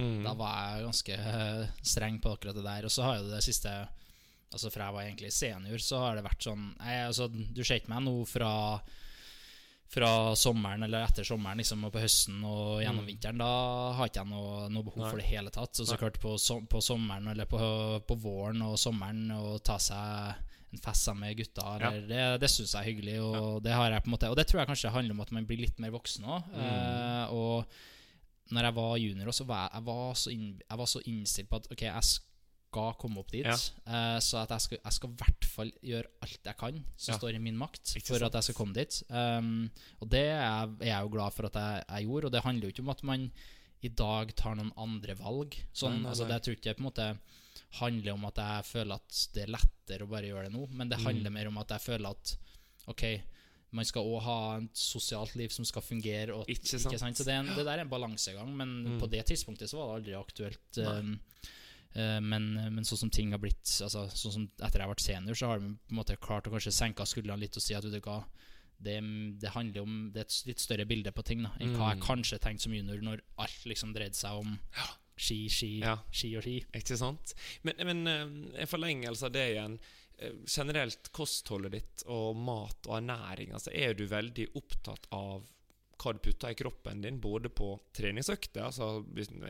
Mm. Da var jeg ganske eh, streng på akkurat det der. Og så har jo det siste Altså Fra jeg var egentlig senior, så har det vært sånn jeg, altså, Du ser ikke meg nå fra fra sommeren eller etter sommeren liksom, og på høsten og gjennom Mm. vinteren. Da har ikke jeg noe, noe behov Nei. for det hele tatt. Så, så klart på, på sommeren eller på, på våren og sommeren å ta seg en fest sammen med gutta. Eller, Det, det syns jeg er hyggelig, og det har jeg på en måte Og det tror jeg kanskje handler om at man blir litt mer voksen òg. Mm. og når jeg var junior, også, var jeg, jeg, var så inn, jeg var så innstilt på at ok, jeg skal komme opp dit. Ja. Uh, så at jeg skal, jeg skal i hvert fall gjøre alt jeg kan som Ja. står i min makt, for at jeg skal komme dit. Um, og det er, jeg jo glad for at jeg, jeg gjorde. Og det handler jo ikke om at man i dag tar noen andre valg. Sånn, Nei, nei, altså, det tror ikke jeg på en måte handler om at jeg føler at det er lettere å bare gjøre det nå, men det Mm. handler mer om at jeg føler at ok, man skal òg ha et sosialt liv som skal fungere. Og, Ikke sant? Så det, er en, det der er en balansegang, men Mm. på det tidspunktet så var det aldri aktuelt. um, men, men sånn som ting har blitt altså, Sånn som Etter jeg ble senior, så har de på en måte klart å kanskje senke skuldrene litt og si at du det, det handler om Det er et litt større bilde på ting da enn hva jeg Mm. kanskje tenkte som junior, når alt liksom dreide seg om ski, ski, Ja. ski og ski. Ikke sant? Men, men eh, en forlengelse av det igjen. eh, Generelt kostholdet ditt og mat og ernæring. Altså, er du veldig opptatt av hva du putter i kroppen din, både på treningsøkter altså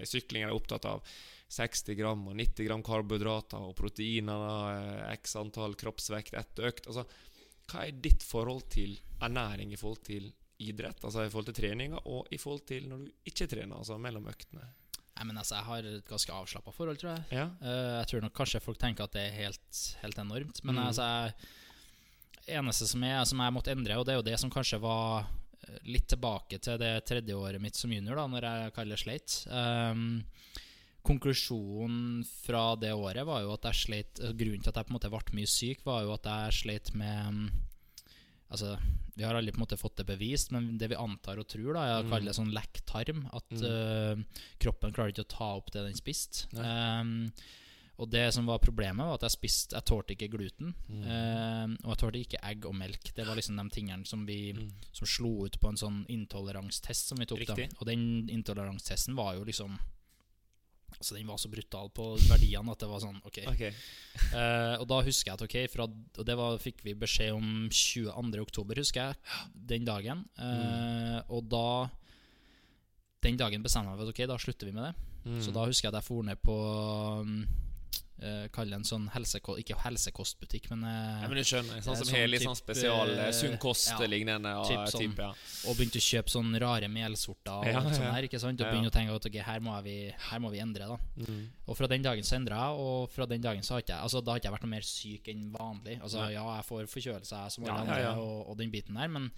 Sykling er opptatt av 60 gram og 90 gram karbohydrater og proteiner, eh, x antall kroppsvekt etter økt. Altså, hva er ditt forhold til ernæring i forhold til idrett? Altså i forhold til treninga, og i forhold til når du ikke trener, altså mellom øktene? Nei, men altså, Jeg har et ganske avslappa forhold, tror jeg. Ja. Uh, jeg tror nok kanskje folk tenker at det er helt, helt enormt. Men Mm. altså, jeg, eneste som jeg, som jeg måtte endre, og det er jo det som kanskje var eh, litt tilbake til det tredje året mitt som junior, da når jeg kaller sleit. Um, konklusjonen fra det året var jo at jeg sleit eh, Grunnen til at jeg på en måte ble mye syk, var jo at jeg sleit med mm, Altså, Vi har aldri på en måte fått det bevist, men det vi antar og tror, da, er å Mm. kalle det sånn lekk tarm. At Mm. uh, kroppen klarer ikke å ta opp det den spiste. Um, og det som var problemet, var at jeg spiste Jeg tålte ikke gluten. Mm. Uh, og jeg tålte ikke egg og melk. Det var liksom de tingene som vi Mm. Som slo ut på en sånn intoleranstest som vi tok. da Riktig. Og den intoleranstesten var jo liksom Altså Den var så brutal på verdiene at det var sånn OK. okay. uh, og da husker jeg at ok fra, Og det var, fikk vi beskjed om 22. oktober, husker jeg, den dagen. Eh, Og da Den dagen bestemte jeg meg for at ok, da slutter vi med det. Mm. Så da husker jeg at jeg for ned på um, eh, kalle en sånn helsekost Ikke helsekostbutikk, men, uh, Ja, men du skjønner, sånn Eh, som sånn har sånn spesial eh, sunn kost-lignende. Ja, typ sånn. ja. Og begynte å kjøpe sånne rare melsorter og sånt her. ikke sant? Og ja. å tenke at ok, her må, vi, her må vi endre, da. Mm. Og fra den dagen så endra jeg, og fra den dagen så har ikke jeg Altså da har ikke jeg vært noe mer syk enn vanlig. Altså ja, jeg får forkjølelse jeg, som alle andre. Og, og den biten der, men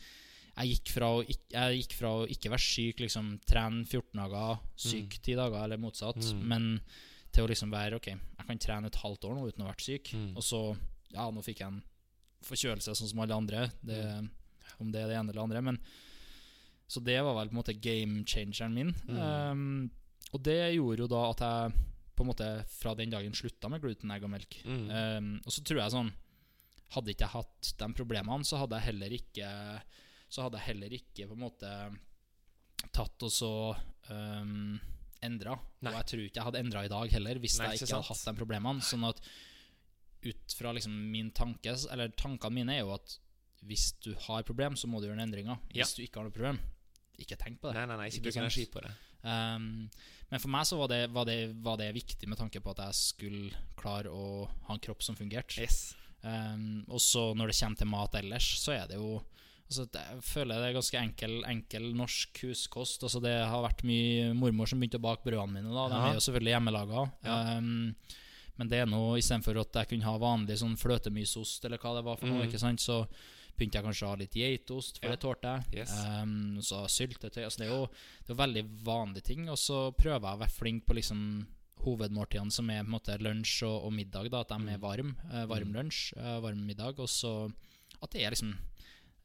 jeg gikk ikke, jeg gikk fra å ikke være syk, liksom trene 14 dager, syk 10 dager, eller motsatt, Mm. men til å liksom være Ok, jeg kan trene et halvt år nå uten å ha vært syk, Mm. og så Ja, nå fikk jeg en forkjølelse sånn som alle andre, det, Mm. om det er det ene eller andre, men Så det var vel på en måte game changeren min. Mm. Um, og det gjorde jo da at jeg på en måte fra den dagen slutta med gluten, egg og melk. Mm. Um, og så tror jeg sånn Hadde ikke jeg hatt de problemene, så hadde jeg heller ikke Så hadde jeg heller ikke på en måte tatt og så um, endra. Og jeg tror ikke jeg hadde endra i dag heller, hvis Nei, jeg ikke hadde hatt de problemene. Sånn at ut fra liksom min tanke Eller tankene mine er jo at hvis du har problem, så må du gjøre en endring Hvis du ikke har noe problem, ikke tenk på det. Nei, nei, nei, ikke Ikke bruk energi på det. Um, men for meg så var det, var, det, var det viktig med tanke på at jeg skulle klare å ha en kropp som fungerte. Yes. Um, og så når det kommer til mat ellers, så er det jo altså, det, Jeg føler det er ganske enkel, enkel norsk huskost. Altså, det har vært mye mormor som begynte å bake brødene mine. Da. De Ja. er jo selvfølgelig hjemmelaga. Ja. Um, men det er nå istedenfor at jeg kunne ha vanlig sånn fløtemysost, eller hva det var for noe, Mm. ikke sant, så begynte jeg kanskje å ha litt geitost, for Ja. det tålte jeg. Yes. Um, så syltetøy. Altså det, er jo, det er veldig vanlige ting. Og så prøver jeg å være flink på liksom hovedmåltidene, som er på en måte lunsj og, og middag. Da, at de er varme. varm, eh, varm Mm. lunsj, uh, varm middag. Og så at det er liksom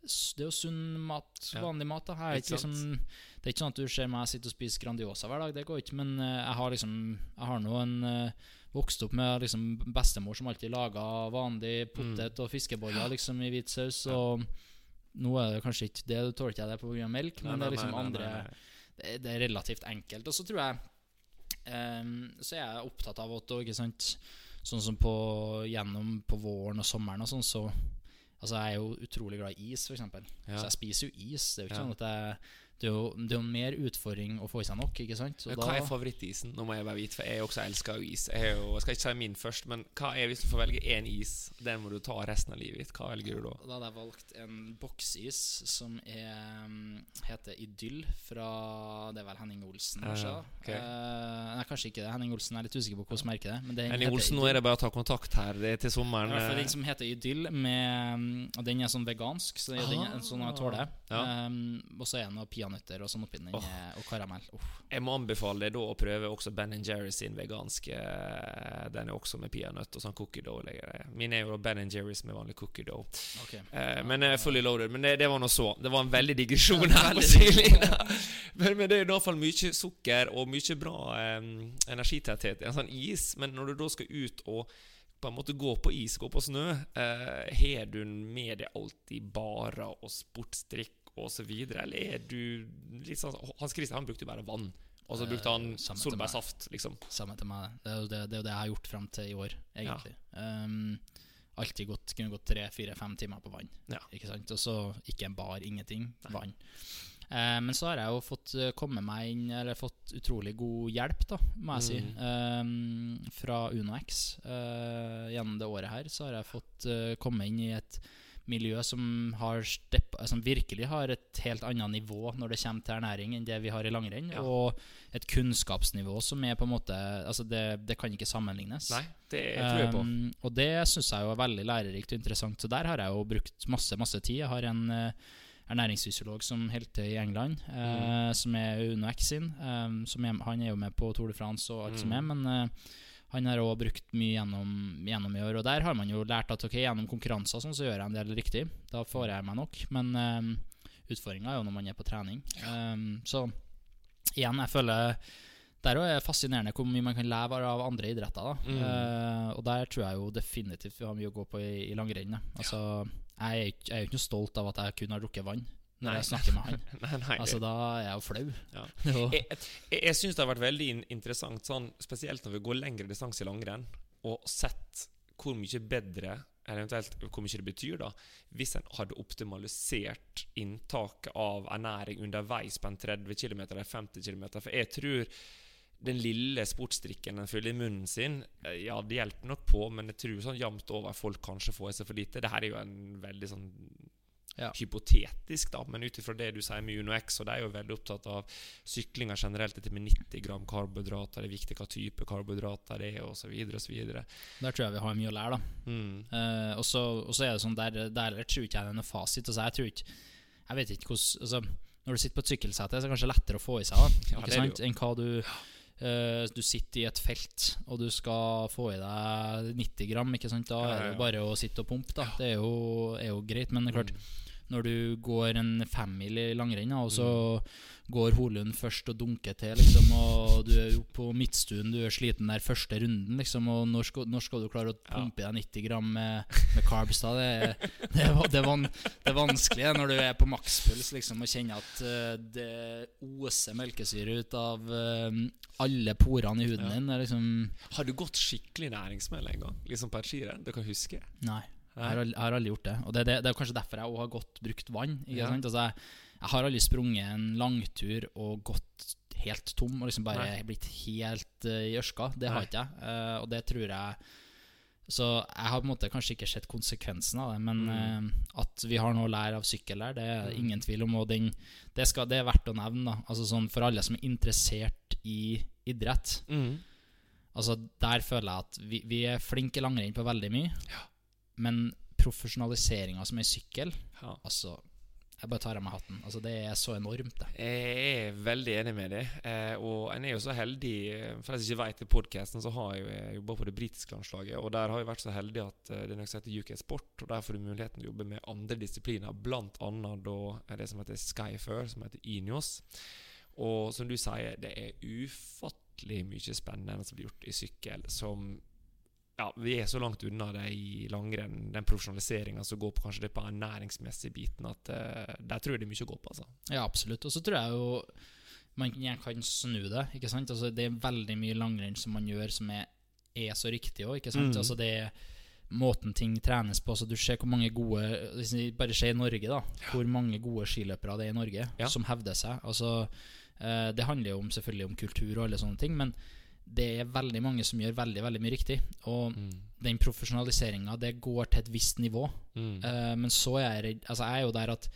Det er jo sunn mat, vanlig mat. Da. Jeg liksom, det er ikke sånn at du ser meg sitte og spise Grandiosa hver dag, det går ikke. Men eh, jeg har liksom Jeg har nå en eh, vokst opp med liksom bestemor som alltid laga vanlig potet og fiskeboller liksom i hvit saus. Mm. Og nå er det kanskje ikke det, tåler ikke jeg det pga. melk, men Nei, det er liksom nei, nei, andre nei, nei. det, det er relativt enkelt. Og så tror jeg um, Så er jeg opptatt av at Sånn som på gjennom på våren og sommeren og sånn, så Altså, jeg er jo utrolig glad i is, eksempel. Ja. Så jeg spiser jo is. Det er jo ikke Ja. sånn at jeg det er, jo, det er jo mer utfordring å få i seg nok, ikke sant? Så Hva da- er favorittisen? Nå må jeg bare vite, for jeg også elsker jo is. Jeg, jo, jeg skal ikke si min først, men hva er hvis du får velge én is? Den må du ta resten av livet ditt. Hva velger du da? Da hadde jeg valgt en boksis som er, mm, heter Idyll, fra Det er vel Henning Olsen, Ja, okay. Eh, nei, kanskje ikke det. Henning Olsen jeg er litt usikker på hvordan merker det. Men den Henning Olsen, nå er det bare å ta kontakt her. Det er til sommeren. I hvert fall eh, den som heter Idyll, med, mm, og den er sånn vegansk, så den er en sånn jeg tåler. Ja. Um, og så er det noe peanøtter og sånn oppi den, eh, og karamell. Oh. Jeg må anbefale deg da å prøve også Ben Jerry sin veganske. eh, Den er også med peanøtt og sånn cookie dough. Min er jo Ben Jerry's med vanlig cookie dough. Okay. Eh, men eh, fully loaded. Men det, det var nå så. Det var en veldig digresjon her på digresjon. Men, men det er i hvert fall mye sukker og mye bra eh, energitetthet i en sånn is. Men når du da skal ut og på en måte gå på is, gå på snø, eh, har du med deg alltid barer og sportsdrikk videre, eller er du litt sånn Hans Christian han brukte jo bare vann. Og så Eh, brukte han samme solbærsaft, liksom. Samme til meg. Det er jo det, det, er det jeg har gjort fram til i år, egentlig. Um, alltid gått, kunne gått tre, fire, fem timer på vann. Ja. Ikke sant? Og så ikke en bar, ingenting. Vann. Uh, men så har jeg jo fått eh, komme meg inn Eller fått utrolig god hjelp, da, må jeg si, um, fra UnoX. Uh, gjennom det året her så har jeg fått uh, komme inn i et miljø som, har stepp, som virkelig har et helt annet nivå når det kommer til ernæring enn det vi har i langrenn. Ja. Og et kunnskapsnivå som er på en måte Altså det, det kan ikke sammenlignes. Nei, det tror jeg på. Um, og det syns jeg jo er veldig lærerikt og interessant. Så der har jeg jo brukt masse masse tid. Jeg har en uh, ernæringsfysiolog som holder til i England, Mm. eh, som er Uno sin. Um, er, han er jo med på Tour de France og alt som er, Mm. men eh, han har òg brukt mye gjennom, gjennom i år. Og der har man jo lært at ok, gjennom konkurranser sånn, så gjør jeg en del riktig. Da får jeg meg nok. Men um, utfordringa er jo når man er på trening. Um, så igjen, jeg føler der er det fascinerende hvor mye man kan leve av andre idretter. Mm. Uh, og der tror jeg jo definitivt vi har mye å gå på i, i langrenn. Altså, jeg, er jeg er jo ikke noe stolt av at jeg kun har drukket vann når jeg snakker med han. Nei, nei, Altså, da er jeg jo flau. Ja. Jeg, jeg, jeg syns det har vært veldig interessant, sånn, spesielt når vi går lengre distanse i langrenn, og sett hvor mye bedre, eller eventuelt hvor mye det betyr, da, hvis en hadde optimalisert inntaket av ernæring underveis på en 30 km eller 50 km. For jeg tror den lille sportsdrikken en fyller i munnen sin, eh, ja, det hjelper nok på, men jeg tror sånn jevnt over folk kanskje får i seg for lite. Dette er jo en veldig sånn Ja. hypotetisk, da, men ut ifra det du sier med Uno X, og de er jo veldig opptatt av syklinga generelt, dette med 90 gram karbohydrater, det er viktig hva type karbohydrater det er, osv., osv. Der tror jeg vi har mye å lære, da. Mm. Uh, og så er det sånn der, der tror ikke jeg det er noe fasit. Altså, jeg tror ikke Jeg vet ikke hvordan altså, Når du sitter på et sykkelsete, så er det kanskje lettere å få i seg da, ikke det sant? enn hva du Uh, Du sitter i et felt, og du skal få i deg 90 gram. Da Ja, ja, er det bare å sitte og pumpe. Det er jo, er jo greit. Men det er klart, når du går en femmil i langrenn, og så går Holund først og dunker til, liksom, og du er jo på midtstuen, du er sliten der første runden, liksom, og når skal, når skal du klare å pumpe i deg 90 gram med, med carbs? da? Det, det, det, van, det er vanskelig når du er på makspuls liksom, og kjenner at eh, det oser melkesyre ut av eh, alle porene i huden Ja. din. Liksom Har du gått skikkelig næringsmeld en gang? Liksom på et skirenn? Du kan huske? Nei. Jeg har, jeg har aldri gjort det. Og det, det, det er kanskje derfor jeg òg har gått brukt vann. Ja. Altså, jeg, jeg har aldri sprunget en langtur og gått helt tom og liksom bare Nei. blitt helt uh, i ørska. Det har Nei. ikke jeg. Uh, og det tror jeg Så jeg har på en måte kanskje ikke sett konsekvensen av det, men Mm. uh, at vi har noe å lære av sykkel der, det er Mm. ingen tvil om. Og den, det, skal, det er verdt å nevne. da Altså sånn For alle som er interessert i idrett. Mm. Altså Der føler jeg at vi, vi er flinke i langrenn på veldig mye, Ja. Men profesjonaliseringa som er i sykkel Ja. Altså Jeg bare tar av meg hatten. Altså Det er så enormt, det. Jeg er veldig enig med deg. Eh, og en er jo så heldig eh, For de som ikke vet i podkasten, så har jeg jo jobba på det britiske landslaget. Og der har jeg vært så heldig at eh, det er noe som heter UK Sport, og der får du muligheten til å jobbe med andre disipliner, annet da eh, det som heter Skyfur, som heter Inios. Og som du sier, det er ufattelig mye spennende som blir gjort i sykkel, som ja, vi er så langt unna det i langrenn, den profesjonaliseringa som går på kanskje det på den næringsmessige biten, at uh, der tror jeg det er mye å gå på. altså. Ja, absolutt. Og så tror jeg jo man kan snu det. Ikke sant? Altså Det er veldig mye langrenn som man gjør som er, er så riktig òg. Mm. Altså det, måten ting trenes på. Så du ser hvor mange gode Hvis vi bare ser i Norge, da. Hvor mange gode skiløpere det er i Norge Ja. som hevder seg. Altså, eh, det handler jo om, selvfølgelig om kultur og alle sånne ting, men det er veldig mange som gjør veldig veldig mye riktig. Og den profesjonaliseringa, det går til et visst nivå. Mm. Uh, men så er jeg redd Altså, jeg er jo der at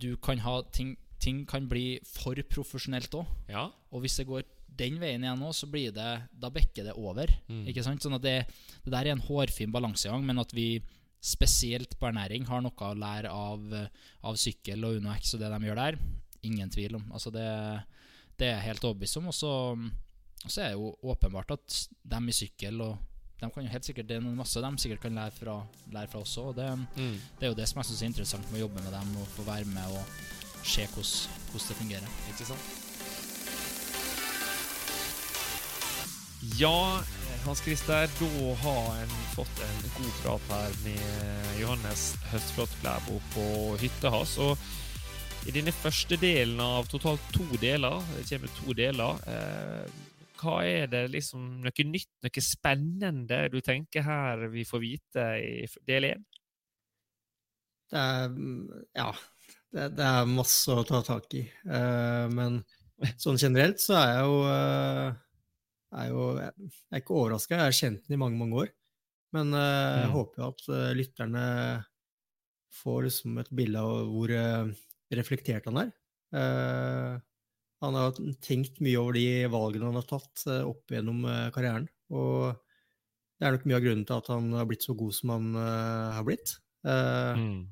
du kan ha ting Ting kan bli for profesjonelt òg. Ja. Og hvis det går den veien igjen nå, så blir det Da bekker det over. Ikke sant? Sånn at det, det der er en hårfin balansegang, men at vi spesielt på ernæring har noe å lære av, av sykkel og UnoX og det de gjør der. Ingen tvil om. Altså det, det er jeg helt overbevist om. Og så, så er det jo åpenbart at de i sykkel og de kan jo helt sikkert, Det er masse de sikkert kan lære fra, lære fra oss òg. Det, Mm. det er jo det som jeg synes er interessant med å jobbe med dem og få være med og se hvordan, hvordan det fungerer. Ikke sant? Ja, Hans Christer, da har en fått en god prat her med Johannes Høstflot Klæbo på hytta hans. Og i denne første delen av totalt to deler, det kommer to deler, eh, hva er det liksom noe nytt, noe spennende du tenker her vi får vite i del én? Det er Ja, det, det er masse å ta tak i. Uh, men sånn generelt så er jeg jo uh, er jo, Jeg er ikke overraska, jeg har kjent den i mange, mange år. Men uh, jeg Mm. håper jo at lytterne får liksom et bilde av hvor reflektert han er. Han har tenkt mye over de valgene han har tatt eh, opp gjennom eh, karrieren. Og det er nok mye av grunnen til at han har blitt så god som han eh, har blitt. Mm.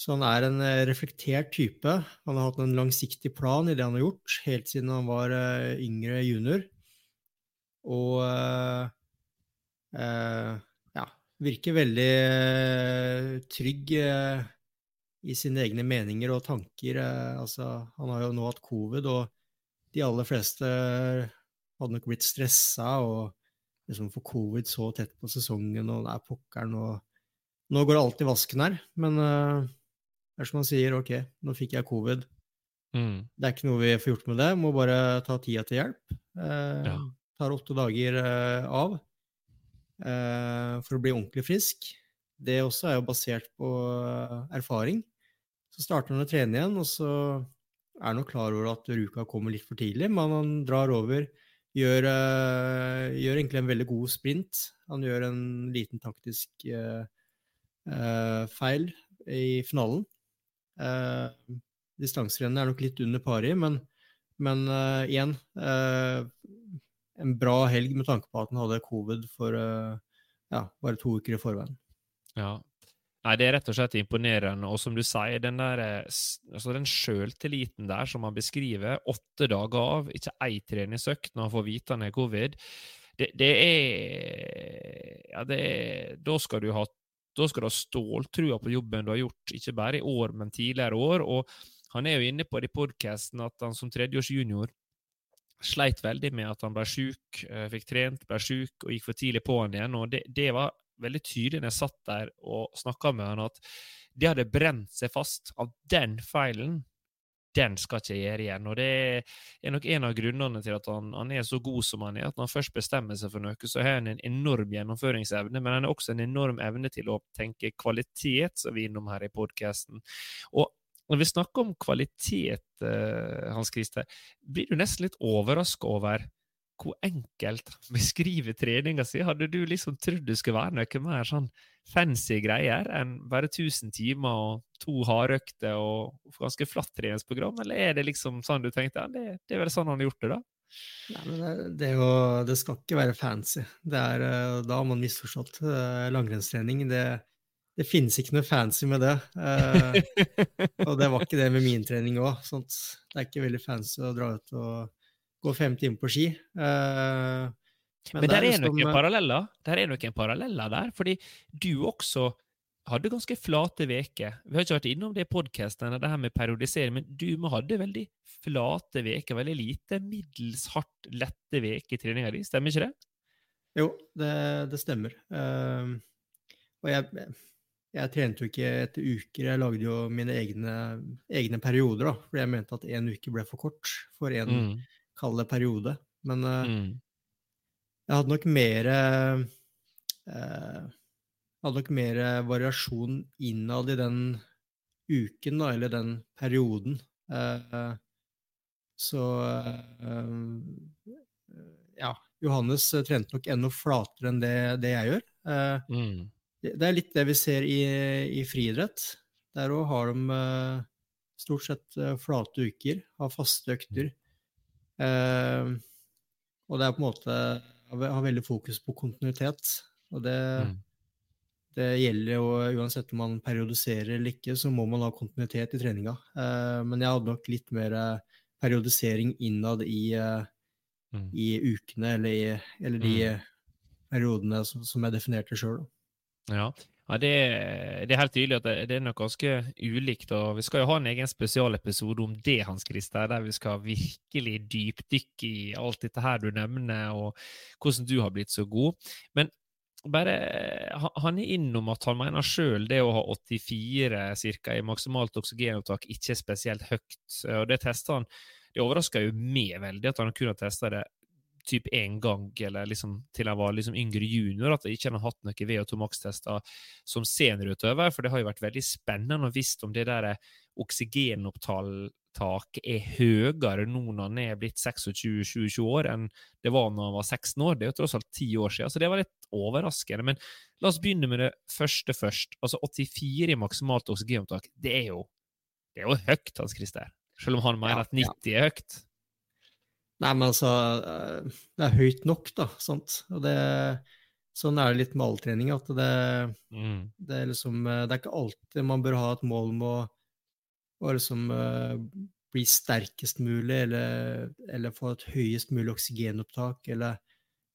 så han er en reflektert type. Han har hatt en langsiktig plan i det han har gjort, helt siden han var yngre junior. Og eh, ja, virker veldig trygg eh, i sine egne meninger og tanker. eh, altså, han har jo nå hatt covid, og de aller fleste hadde nok blitt stressa og liksom få covid så tett på sesongen, og det er pokkeren, og nå går det alt i vasken her. Men uh, det er som han sier, ok, nå fikk jeg covid. Mm. Det er ikke noe vi får gjort med det, må bare ta tida til hjelp. Uh, Ja. Tar åtte dager uh, av for å bli ordentlig frisk. Det også er jo basert på eh, erfaring. Så starter han å trene igjen, og så er han klar over at Ruka kommer litt for tidlig, men han drar over, gjør, eh, gjør egentlig en veldig god sprint. Han gjør en liten taktisk uh, uh, feil i finalen. Uh, Distanserennet er nok litt under pari, men, men eh, igjen En bra helg med tanke på at han hadde covid for ja, bare to uker i forveien. Ja. Nei, det er rett og slett imponerende. Og som du sier, den der, eh, altså den sjøltilliten der som han beskriver, åtte dager av, ikke ei treningsøkt når han får vite han er covid, det, det er Ja, det er Da skal du ha da skal du ha ståltrua på jobben du har gjort, ikke bare i år, men tidligere år. Og han er jo inne på det i podkasten at han som tredjeårsjunior sleit veldig med at han ble sjuk, eh, fikk trent, ble sjuk og gikk for tidlig på han igjen. og Det, det var veldig tydelig når jeg satt der og snakka med han, at det hadde brent seg fast. av den feilen, den skal ikke jeg gjøre igjen. Og det er nok en av grunnene til at han, han er så god som han er. At når han først bestemmer seg for noe, så har han en enorm gjennomføringsevne, men han har også en enorm evne til å tenke kvalitet, som vi er innom her i podkasten. Og når vi snakker om kvalitet, eh, Hans Christer, blir du nesten litt overraska over hvor enkelt han beskriver treninga si. Hadde du liksom trodd det skulle være noe mer sånn fancy greier enn bare 1000 timer og to hardøkter og ganske flatt treningsprogram, eller er det liksom sånn du tenkte ja, det, det er vel sånn han har gjort det, da? Nei, men det, det, jo, det skal ikke være fancy. Det er, eh, da har man misforstått eh, langrennstrening. Det, det finnes ikke noe fancy med det. Eh, og det var ikke det med min trening òg. Det er ikke veldig fancy å dra ut og gå fem timer på ski. Uh, Men, det der er, liksom, noen eh, paralleller Der er noen paralleller der, fordi du også hadde ganske flate veker. Vi har ikke vært innom det i podkasten, det her med periodisering, men du hadde veldig flate veker, veldig lite middels hardt lette veker i treninga di, stemmer ikke det? Jo, det, det stemmer. Uh, og jeg, jeg trente jo ikke etter uker, jeg lagde jo mine egne, egne perioder, da, fordi jeg mente at én uke ble for kort for en Mm. Kall det periode. Men eh, Mm. jeg hadde nok mer eh, hadde nok mer variasjon innad i den uken, da, eller den perioden. Eh, så eh, ja, Johannes trente nok enda flatere enn det, det jeg gjør. Eh, Mm. det, er litt det vi ser i, i friidrett. Der òg har de eh, stort sett eh, flate uker, har faste økter. Eh, og det er på en måte har veldig fokus på kontinuitet. Og det, Mm. det gjelder jo uansett om man periodiserer eller ikke, så må man ha kontinuitet i treninga. Eh, men jeg hadde nok litt mer eh, periodisering innad i, eh, Mm. i ukene, eller, i, eller de Mm. periodene som, som jeg definerte sjøl. Ja, ja det, det er helt tydelig at det, det er nok ganske ulikt. og Vi skal jo ha en egen spesialepisode om det, Hans Christer, der vi skal virkelig dypdykke i alt dette her du nevner, og hvordan du har blitt så god. Men bare, han- er innom at han mener sjøl det å ha 84 cirka, i maksimalt oksygenopptak ikke er spesielt høyt. og Det tester han. Det overrasker jo meg veldig at han kun har testa det typ én gang, eller liksom til jeg var liksom yngre junior, at jeg ikke har hatt noen VO2 Max-tester som seniorutøver. For det har jo vært veldig spennende å visst om det der oksygenopptak er høyere nå når han er blitt 26-27 år, enn det var når han var 16 år. Det er jo tross alt ti år siden, så det var litt overraskende. Men la oss begynne med det første først. Altså 84 i maksimalt oksygenopptak, det er jo, det er jo høyt, Hans Christer. Selv om han mener Ja, at 90 er høyt. Nei, men altså eh, Det er høyt nok, da. Sant? Og det, sånn er det litt med all trening. At det, Mm. det er liksom eh, Det er ikke alltid man bør ha et mål om å, å liksom uh, bli sterkest mulig, eller, eller få et høyest mulig oksygenopptak, eller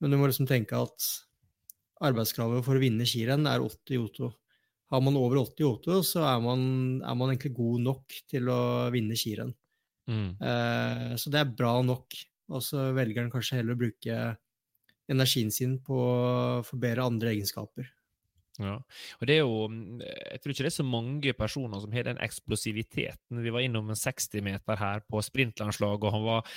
Men du må liksom tenke at arbeidskravet for å vinne skirenn er 80 O2. Har man over 80 O2, så er man, er man egentlig god nok til å vinne skirenn. Mm. Uh, så det er bra nok. Og så velger han kanskje heller å bruke energien sin på å forbedre andre egenskaper. Ja, og det er jo Jeg tror ikke det er så mange personer som har den eksplosiviteten. Vi var innom en 60-meter her på sprintlandslaget, og han var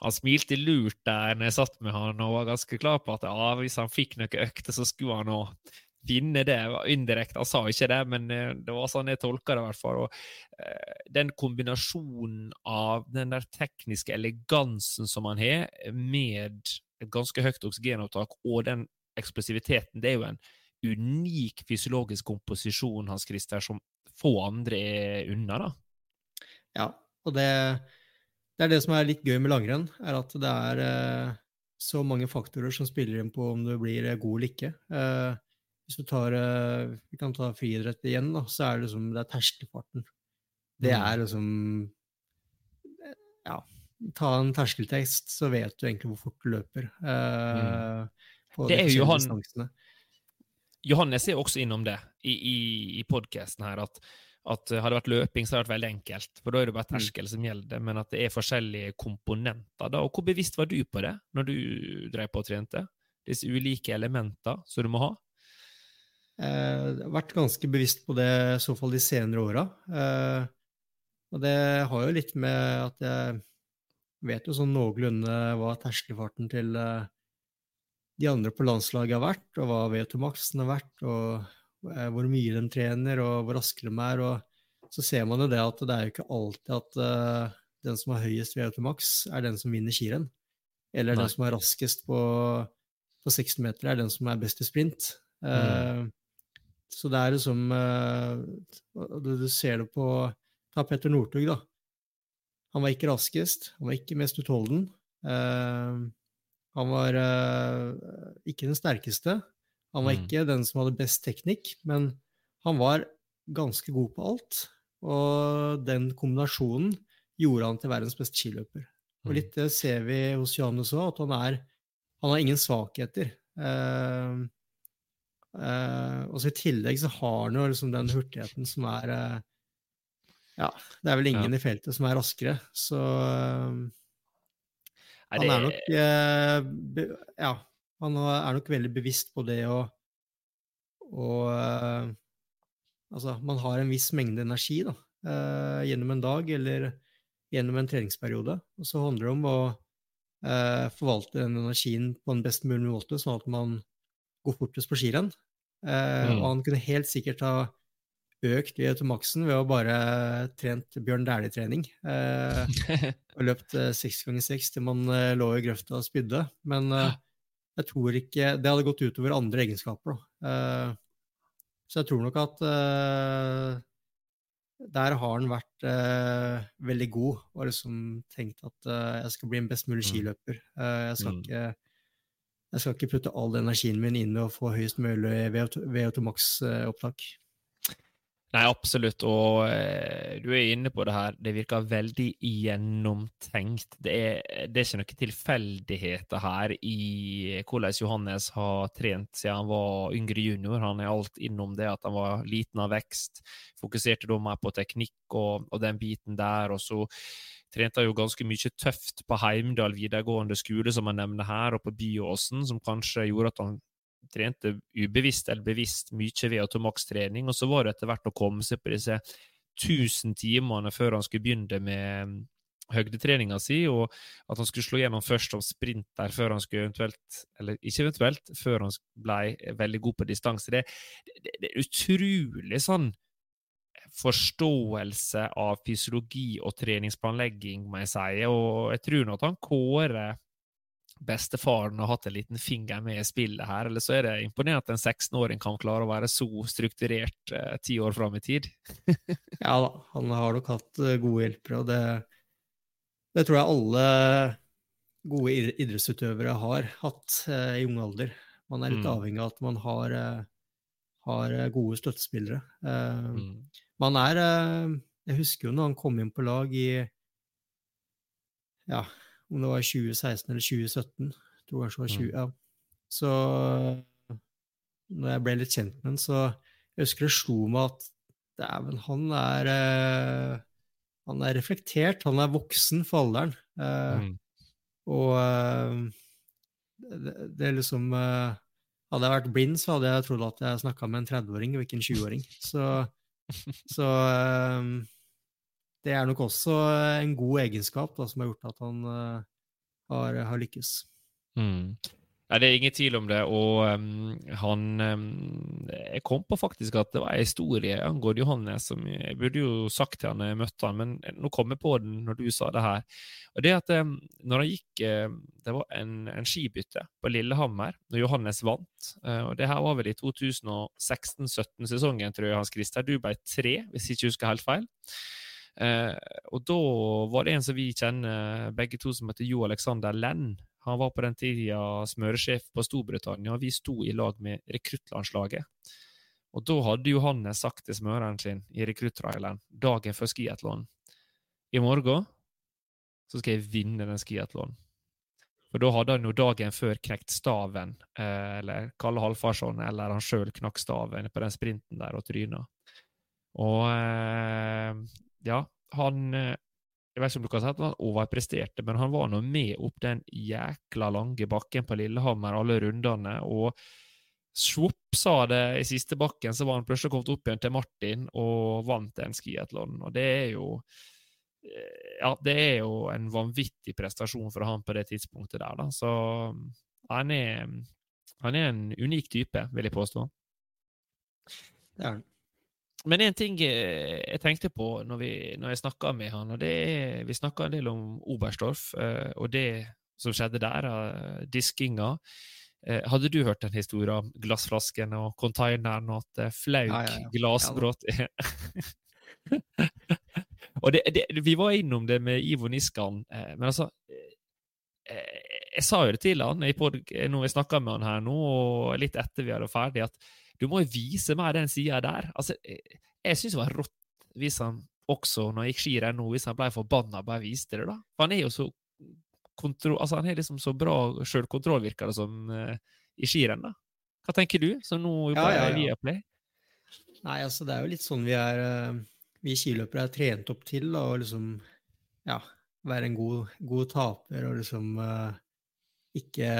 han smilte lurt der når jeg satt med han og var ganske klar på at ja, hvis han fikk noen økter, så skulle han nå finne det. Indirekte, han sa ikke det, men eh, det var sånn jeg tolka det i hvert fall. Og, eh, den kombinasjonen av den der tekniske elegansen som han har, med et ganske høyt oksygenopptak og den eksplosiviteten, det er jo en unik fysiologisk komposisjon, Hans Christer, som få andre er unna, da. Ja, og det, det er det som er litt gøy med langrenn, er at det er eh, så mange faktorer som spiller inn på om du blir god eller ikke. Eh, hvis du tar eh, Vi kan ta friidrett igjen, da, så er det liksom det er terskelfarten. Det Mm. er liksom eh, Ja, ta en terskeltekst, så vet du egentlig hvor fort du løper. eh, Mm. Det er jo han- Johannes er også innom det i, i, i podkasten her, at, at hadde det vært løping, så hadde det vært veldig enkelt. For da er det bare terskel som gjelder, men at det er forskjellige komponenter. da. Og hvor bevisst var du på det når du drev på og trente? Disse ulike elementer som du må ha? Eh, vært ganske bevisst på det i så fall de senere åra. Eh, og det har jo litt med at jeg vet jo sånn noenlunde hva terskelfarten til eh, de andre på landslaget har vært, og hva VO2 Maxen har vært, og eh, hvor mye de trener, og hvor raske de er. Og så ser man jo det at det er jo ikke alltid at eh, den som har høyest VO2 Max, er den som vinner skirenn. Eller Nei. den som er raskest på, på 60 meter, er den som er best i sprint. Eh, så det er liksom eh, Du du ser det på Ta Petter Northug, da. Han var ikke raskest, han var ikke mest utholden. Eh, han var eh, ikke den sterkeste. Han var Mm. ikke den som hadde best teknikk, men han var ganske god på alt. Og den kombinasjonen gjorde han til verdens beste skiløper. Og Mm. litt det ser vi hos Johannes òg, at han er Han har ingen svakheter. Eh, eh, og så I tillegg så har han jo liksom den hurtigheten som er uh, Ja, det er vel ingen i feltet som er raskere, så uh, er det... han er nok be, Ja, han er nok veldig bevisst på det å og Altså, man har en viss mengde energi da, gjennom en dag eller gjennom en treningsperiode. Og så handler det om å forvalte den energien på en best mulig måte, sånn at man gå fortest på skirenn. Eh, Mm. Og han kunne helt sikkert ha økt i automaksen ved å bare trent Bjørn Dæhlie-trening. Eh, og løpt eh, seks ganger seks til man eh, lå i grøfta og spydde. Men eh, jeg tror ikke Det hadde gått utover andre egenskaper. Da. Eh, så jeg tror nok at der har han vært eh, veldig god og liksom tenkt at eh, jeg skal bli en best mulig Mm. skiløper. Eh, jeg, skal Mm. ikke, jeg skal ikke putte all energien min inn i å få høyest mulig VO2 Max-opptak. Nei, absolutt. Og eh, du er inne på det her. Det virker veldig gjennomtenkt. Det er, det er ikke noen tilfeldigheter her i hvordan Johannes har trent siden han var yngre junior. Han er alt innom det at han var liten av vekst. Fokuserte da mer på teknikk og, og den biten der. Og så trente jo ganske mye tøft på Heimdal videregående skole, som han nevner her, og på Byåsen, som kanskje gjorde at han trente ubevisst eller bevisst mye ved automakstrening, og så var det etter hvert å komme seg på disse 1000 timene før han skulle begynne med mm, høydetreninga si, og at han skulle slå gjennom først som sprinter før han skulle eventuelt, eller ikke eventuelt, før han ble veldig god på distanse. Det, det, det er utrolig sånn forståelse av fysiologi og treningsplanlegging, må jeg si, og jeg tror nå at han Kåre bestefaren har hatt en liten finger med i spillet her, eller så er det imponerende at en 16-åring kan klare å være så strukturert eh, ti år fram i tid. Ja da, han har nok hatt eh, gode hjelpere, og det, det tror jeg alle gode idrettsutøvere har hatt eh, i ung alder. Man er litt Mm. avhengig av at man har, eh, har eh, gode støttespillere. Eh, Mm. Man er eh, Jeg husker jo når han kom inn på lag i Ja, om det var 2016 eller 2017. Jeg tror kanskje det var 20, Mm. ja. Så når jeg ble litt kjent med han, så jeg husker det slo meg at dæven, han er eh, Han er reflektert, han er voksen for alderen. Eh, Mm. Og det, det er liksom Hadde jeg vært blind, så hadde jeg trodd at jeg snakka med en 30-åring og ikke en 20-åring. Så, så eh, det er nok også en god egenskap da, som har gjort at han eh, har, har lykkes. Mm. Nei, det er ingen tvil om det, og um, han um, Jeg kom på faktisk at det var en historie angående Johannes som jeg burde jo sagt til han jeg møtte han, men nå kom jeg på den når du sa det her. Og det at um, når han gikk uh, Det var en, en skibytte på Lillehammer når Johannes vant, uh, og det her var vel i 2016-17-sesongen, tror jeg, Hans Christer. Du ble tre, hvis jeg ikke husker helt feil. Uh, og da var det en som vi kjenner begge to, som heter Jo Alexander Lenn. Han var på den tida smøresjef på Storbritannia, og vi sto i lag med rekruttlandslaget. Og da hadde Johannes sagt til smøreren sin i rekruttraileren dagen før skiatlon I morgen så skal jeg vinne den skiatlonen. For da hadde han jo dagen før knekt staven, eh, eller Kalle Halvfarsson, eller han sjøl knakk staven på den sprinten der og tryna. Og eh, ja, han eh, Jeg vet ikke om du kan si at han overpresterte, men han var nå med opp den jækla lange bakken på Lillehammer alle rundene, og svopp, sa det i siste bakken, så var han plutselig kommet opp igjen til Martin og vant den skiatlon, Og det er jo eh, Ja, det er jo en vanvittig prestasjon for han på det tidspunktet der, da. Så han er, han er en unik type, vil jeg påstå. Det er han. Men en ting eh, jeg tenkte på når, vi, når jeg snakka med han, og det er Vi snakka en del om Oberstdorf eh, og det som skjedde der, eh, diskinga. Hadde du hørt den historien om glassflasken og konteineren og at flauk Ja, ja, ja. glassbrudd? og det, det, vi var innom det med Ivo Niskan, men altså Jeg sa jo det til han pod, når jeg snakka med han her nå, og litt etter vi hadde ferdig, at du må jo vise meg den sida der. Altså, jeg, jeg syns det var rått hvis han også, når jeg gikk skirenn nå, hvis han ble forbanna bare viste det, da. For han er jo så kontro... Altså, han har liksom så bra sjølkontroll, virker det som, eh, i skirenn, da. Hva tenker du, som nå Ja, ja, ja. Viaplay? Nei, altså det er jo litt sånn vi er eh, Vi skiløpere er trent opp til da, å liksom ja, være en god, god taper og liksom eh, ikke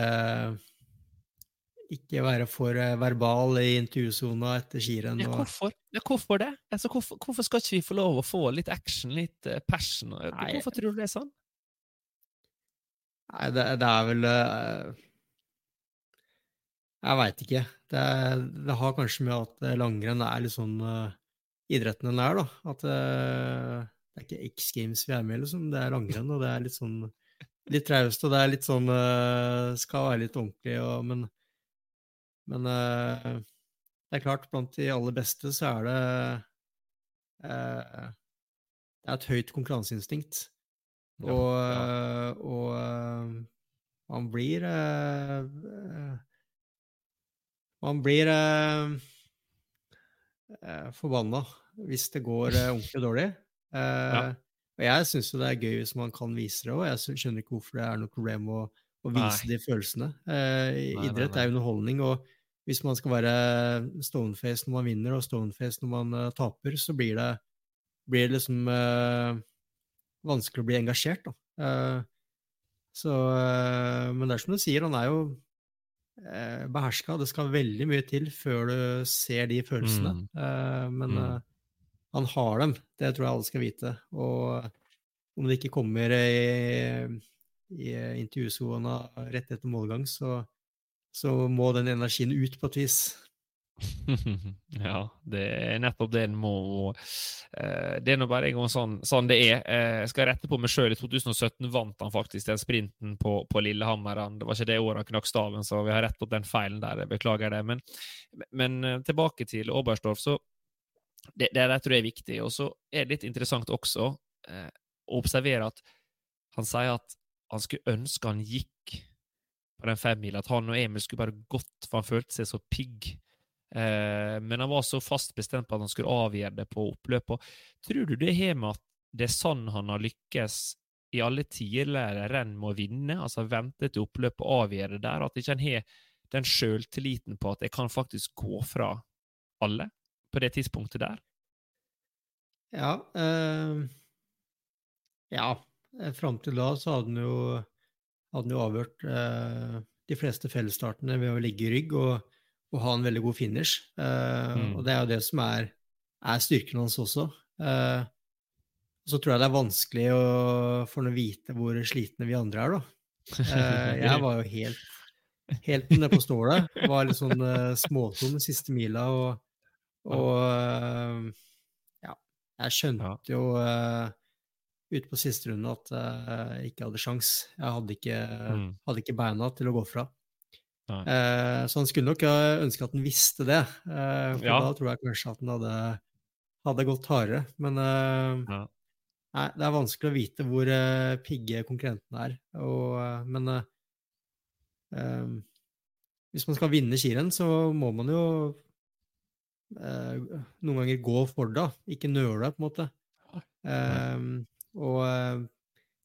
ikke være for eh, verbal i intervjusona etter skirenn. Ja, hvorfor? Ja, hvorfor det? Altså, hvorfor, hvorfor skal ikke vi få lov å få litt action, litt eh, passion? Nei. Hvorfor tror du det er sånn? Nei, det, det er vel uh... Jeg veit ikke. Det, det, har kanskje med at langrenn er litt sånn uh, idretten den er, da. At uh, det er ikke X Games vi er med, liksom. Det er langrenn, og det er litt sånn litt traust, og det er litt sånn uh, Skal være litt ordentlig, og, men Men uh, det er klart, blant de aller beste så er det uh, Det er et høyt konkurranseinstinkt. Ja, og, ja. og man blir Man blir forbanna hvis det går ordentlig dårlig. Ja. Og jeg syns jo det er gøy hvis man kan vise det òg. Jeg skjønner ikke hvorfor det er noe problem å, å vise nei. de følelsene. Eh, nei, idrett nei, er underholdning, og hvis man skal være stoneface når man vinner, og stoneface når man uh, taper, så blir det, blir det liksom uh, vanskelig å bli engasjert, da. Uh, så Men det er som du sier, han er jo uh, beherska. Det skal veldig mye til før du ser de følelsene. Mm. men mm han har dem. Det tror jeg alle skal vite. Og om det ikke kommer i, i intervjusona rett etter målgang, så, så, må den energien ut på et vis. ja, det er nettopp det en må uh, Det er nå bare en gang sånn, sånn det er. Uh, jeg skal rette på meg sjøl. I 2017 vant han faktisk den sprinten på, på Lillehammer. Det var ikke det året han knakk staven, så vi har rett opp den feilen der. Jeg beklager det. Men, men uh, tilbake til Oberstdorf. så det, det der tror jeg er viktig. Og så er det litt interessant også eh, å observere at han sier at han skulle ønske han gikk på den femmila, at han og Emil skulle bare gått, for han følte seg så pigg. Eh, men han var så fast bestemt på at han skulle avgjøre det på oppløpet. Tror du det har med at det er sånn han har lykkes i alle tidligere renn med å vinne, altså vente til oppløpet og avgjøre det der, at ikke han har den sjøltilliten på at jeg kan faktisk gå fra alle? på det tidspunktet der? Ja. Øh, ja. Fram til da så hadde han jo, hadde jo avhørt eh, de fleste fellesstartene ved å ligge i rygg og, og ha en veldig god finish. Eh, mm. Og det er jo det som er, er styrken hans også. Eh, så tror jeg det er vanskelig å, for å vite hvor slitne vi andre er, da. Eh, jeg var jo helt, helt nede på stålet. Var litt sånn uh, småtom siste mila. og og ja, jeg skjønte jo uh, ute på siste runde at uh, jeg ikke hadde sjans. Jeg hadde ikke, mm. hadde ikke beina til å gå fra. Uh, så han skulle nok ønske at han visste det, for ja. da tror jeg kanskje at han hadde, hadde gått hardere. Men ja. nei, det er vanskelig å vite hvor pigge konkurrentene er. Og, men hvis man skal vinne skirenn, så må man jo eh, noen ganger gå for det, ikke nøle, på en måte. Eh, og eh,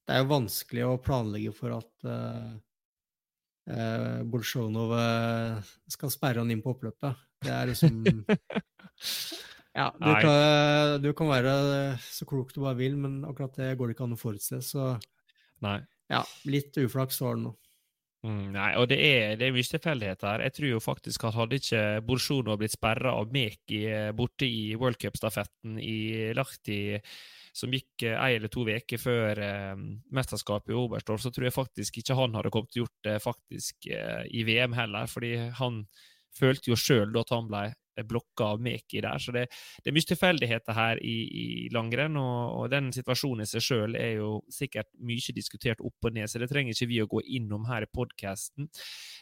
det er jo vanskelig å planlegge for at eh, eh Bolsjunov eh, skal sperre han inn på oppløpet. Det er liksom Ja, du kan, du kan, være så klok du bare vil, men akkurat det går det ikke an å forutse. Så Nei. ja, litt uflaks var det nå. Mm, nei, og det er, det er mye tilfeldigheter. Jeg tror jo faktisk at hadde ikke Borsjono blitt sperra av Meki borte i worldcupstafetten i Lahti, som gikk ei eller to uker før eh, mesterskapet i Oberstdorf, så tror jeg faktisk ikke han hadde kommet til å gjort det faktisk eh, i VM heller. fordi han følte jo sjøl at han ble blokka av Meki der. Så det, det, er mye tilfeldigheter her i, i langrenn, og, og, den situasjonen i seg sjøl er jo sikkert mye diskutert opp og ned, så det trenger ikke vi å gå innom her i podkasten.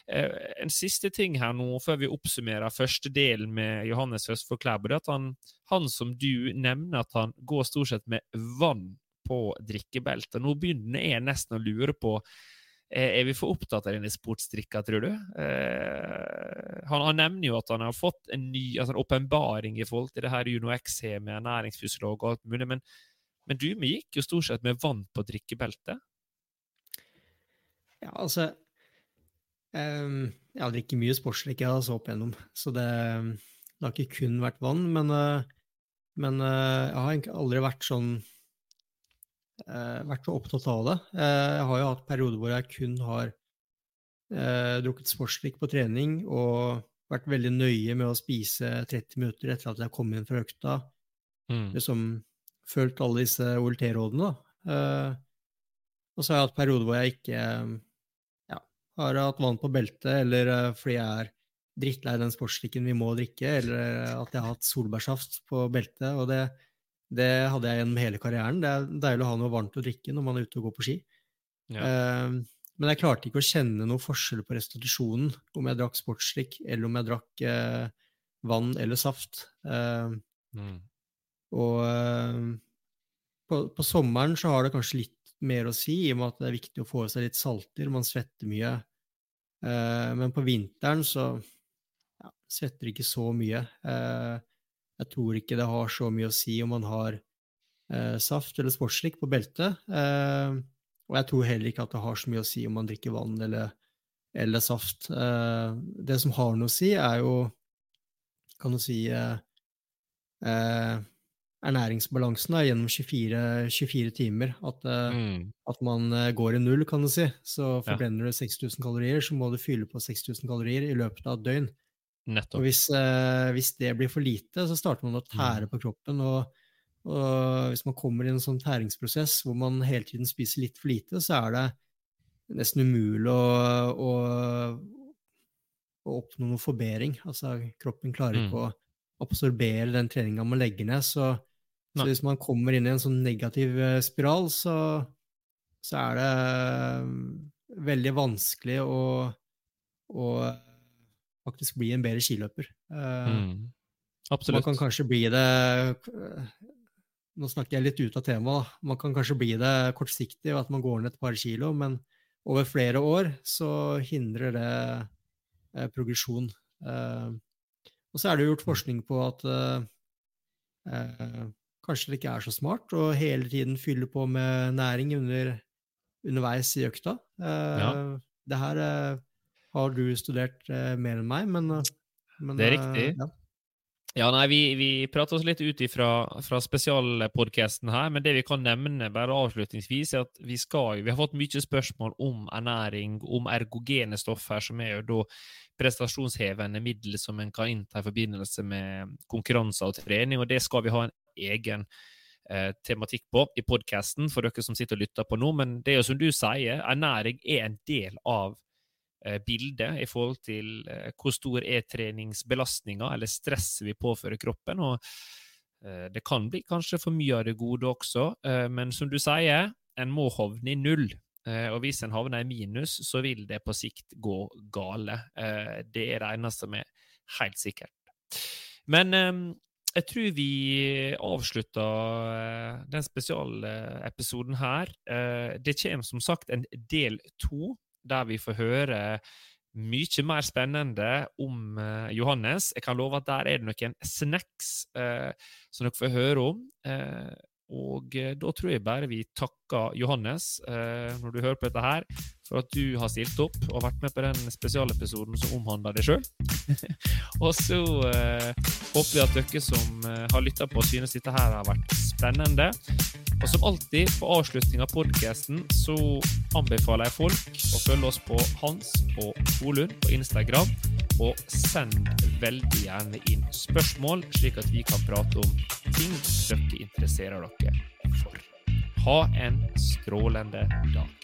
Eh, en siste ting her nå, før vi oppsummerer første delen med Johannes Høstfold Klæbo, er at han, han som du nevner, at han går stort sett med vann på drikkebeltet. Nå begynner jeg nesten å lure på Eh, er vi for opptatt av denne sportsdrikka, tror du? Eh, han, han, nevner jo at han har fått en ny altså åpenbaring i forhold til det her Uno X med ernæringsfysiolog og alt mulig, men, men du, vi gikk jo stort sett med vann på drikkebeltet? Ja, altså um, Jeg har drukket mye sportsdrikk jeg har så opp igjennom, så det, det, har ikke kun vært vann. Men, uh, men jeg har egentlig aldri vært sånn eh, vært så opptatt av det. Eh, jeg har jo hatt perioder hvor jeg kun har eh, drukket sportsdrikk på trening og vært veldig nøye med å spise 30 minutter etter at jeg kom inn fra økta. Mm. Liksom fulgt alle disse OLT-rådene, da. Eh, og så har jeg hatt perioder hvor jeg ikke ja, har hatt vann på beltet, eller fordi jeg er drittlei den sportsdrikken vi må drikke, eller at jeg har hatt solbærsaft på beltet. Og det, det hadde jeg gjennom hele karrieren. Det er deilig å ha noe varmt å drikke når man er ute og går på ski. Ja. Eh, men jeg klarte ikke å kjenne noe forskjell på restitusjonen om jeg drakk sportsdrikk, eller om jeg drakk eh, vann eller saft. Eh, Mm. og eh, på, på sommeren så har det kanskje litt mer å si, i og med at det er viktig å få i seg litt salter. Man svetter mye. Eh, men på vinteren så ja, svetter ikke så mye. Eh, jeg tror ikke det har så mye å si om man har eh, saft eller sportsdrikk på beltet. Eh, og jeg tror heller ikke at det har så mye å si om man drikker vann eller, eller saft. Eh, det som har noe å si, er jo, kan du si, eh, eh, ernæringsbalansen da, gjennom 24, 24 timer. At, eh, Mm. at man går i null, kan du si. Så Ja. du 6000 kalorier, så må du fylle på 6000 kalorier i løpet av et døgn. Og hvis, eh, hvis det blir for lite, så starter man å tære på kroppen. Og, og hvis man kommer i en sånn tæringsprosess hvor man hele tiden spiser litt for lite, så er det nesten umulig å, å, å oppnå noe forbedring. Altså, kroppen klarer Mm. ikke å absorbere den treninga man legger ned. Så, så hvis man kommer inn i en sånn negativ eh, spiral, så, så er det eh, veldig vanskelig å, å faktisk bli en bedre skiløper. Mm. Absolutt. Man kan kanskje bli det eh, Nå snakker jeg litt ut av temaet. Man kan kanskje bli det kortsiktig og at man går ned et par kilo, men over flere år så hindrer det eh, progresjon. Eh, og så er det jo gjort forskning på at eh, eh, kanskje det ikke er så smart å hele tiden fylle på med næring under, underveis i økta. Eh, Ja. Det her eh, har du studert eh, mer enn meg, men, eh, men Det er eh, riktig. ja. Ja, nei, Vi, vi prater oss litt ut ifra, fra spesialpodkasten her, men det vi kan nevne bare avslutningsvis, er at vi skal Vi har fått mye spørsmål om ernæring, om ergogene stoffer, som er jo da prestasjonshevende middel som en kan innta i forbindelse med konkurranser og trening, og det skal vi ha en egen eh, tematikk på i podkasten for dere som sitter og lytter på nå. Men det er jo som du sier, ernæring er en del av bildet i forhold til eh, hvor stor er treningsbelastninga eller stresset vi påfører kroppen. og eh, Det kan bli kanskje for mye av det gode også, eh, men som du sier, en må havne i null. Eh, Og hvis en havner i minus, så vil det på sikt gå gale. Eh, Det er det eneste som er helt sikkert. Men eh, jeg tror vi avslutter eh, den spesialepisoden her. Eh, Det kommer som sagt en del to, der vi får høre mye mer spennende om eh, Johannes. Jeg kan love at der er det noen snacks eh, som dere får høre om. Eh, og eh, da tror jeg bare vi takker Johannes, eh, når du hører på dette her, for at du har stilt opp og vært med på den spesialepisoden som omhandler deg sjøl. og så eh, håper vi at dere som eh, har lytta på, synes dette her har vært spennende. Og som alltid, på avslutning av podkasten, så anbefaler jeg folk å følge oss på Hans og Holund på Instagram. Og send veldig gjerne inn spørsmål, slik at vi kan prate om ting dere interesserer dere for. Ha en strålende dag.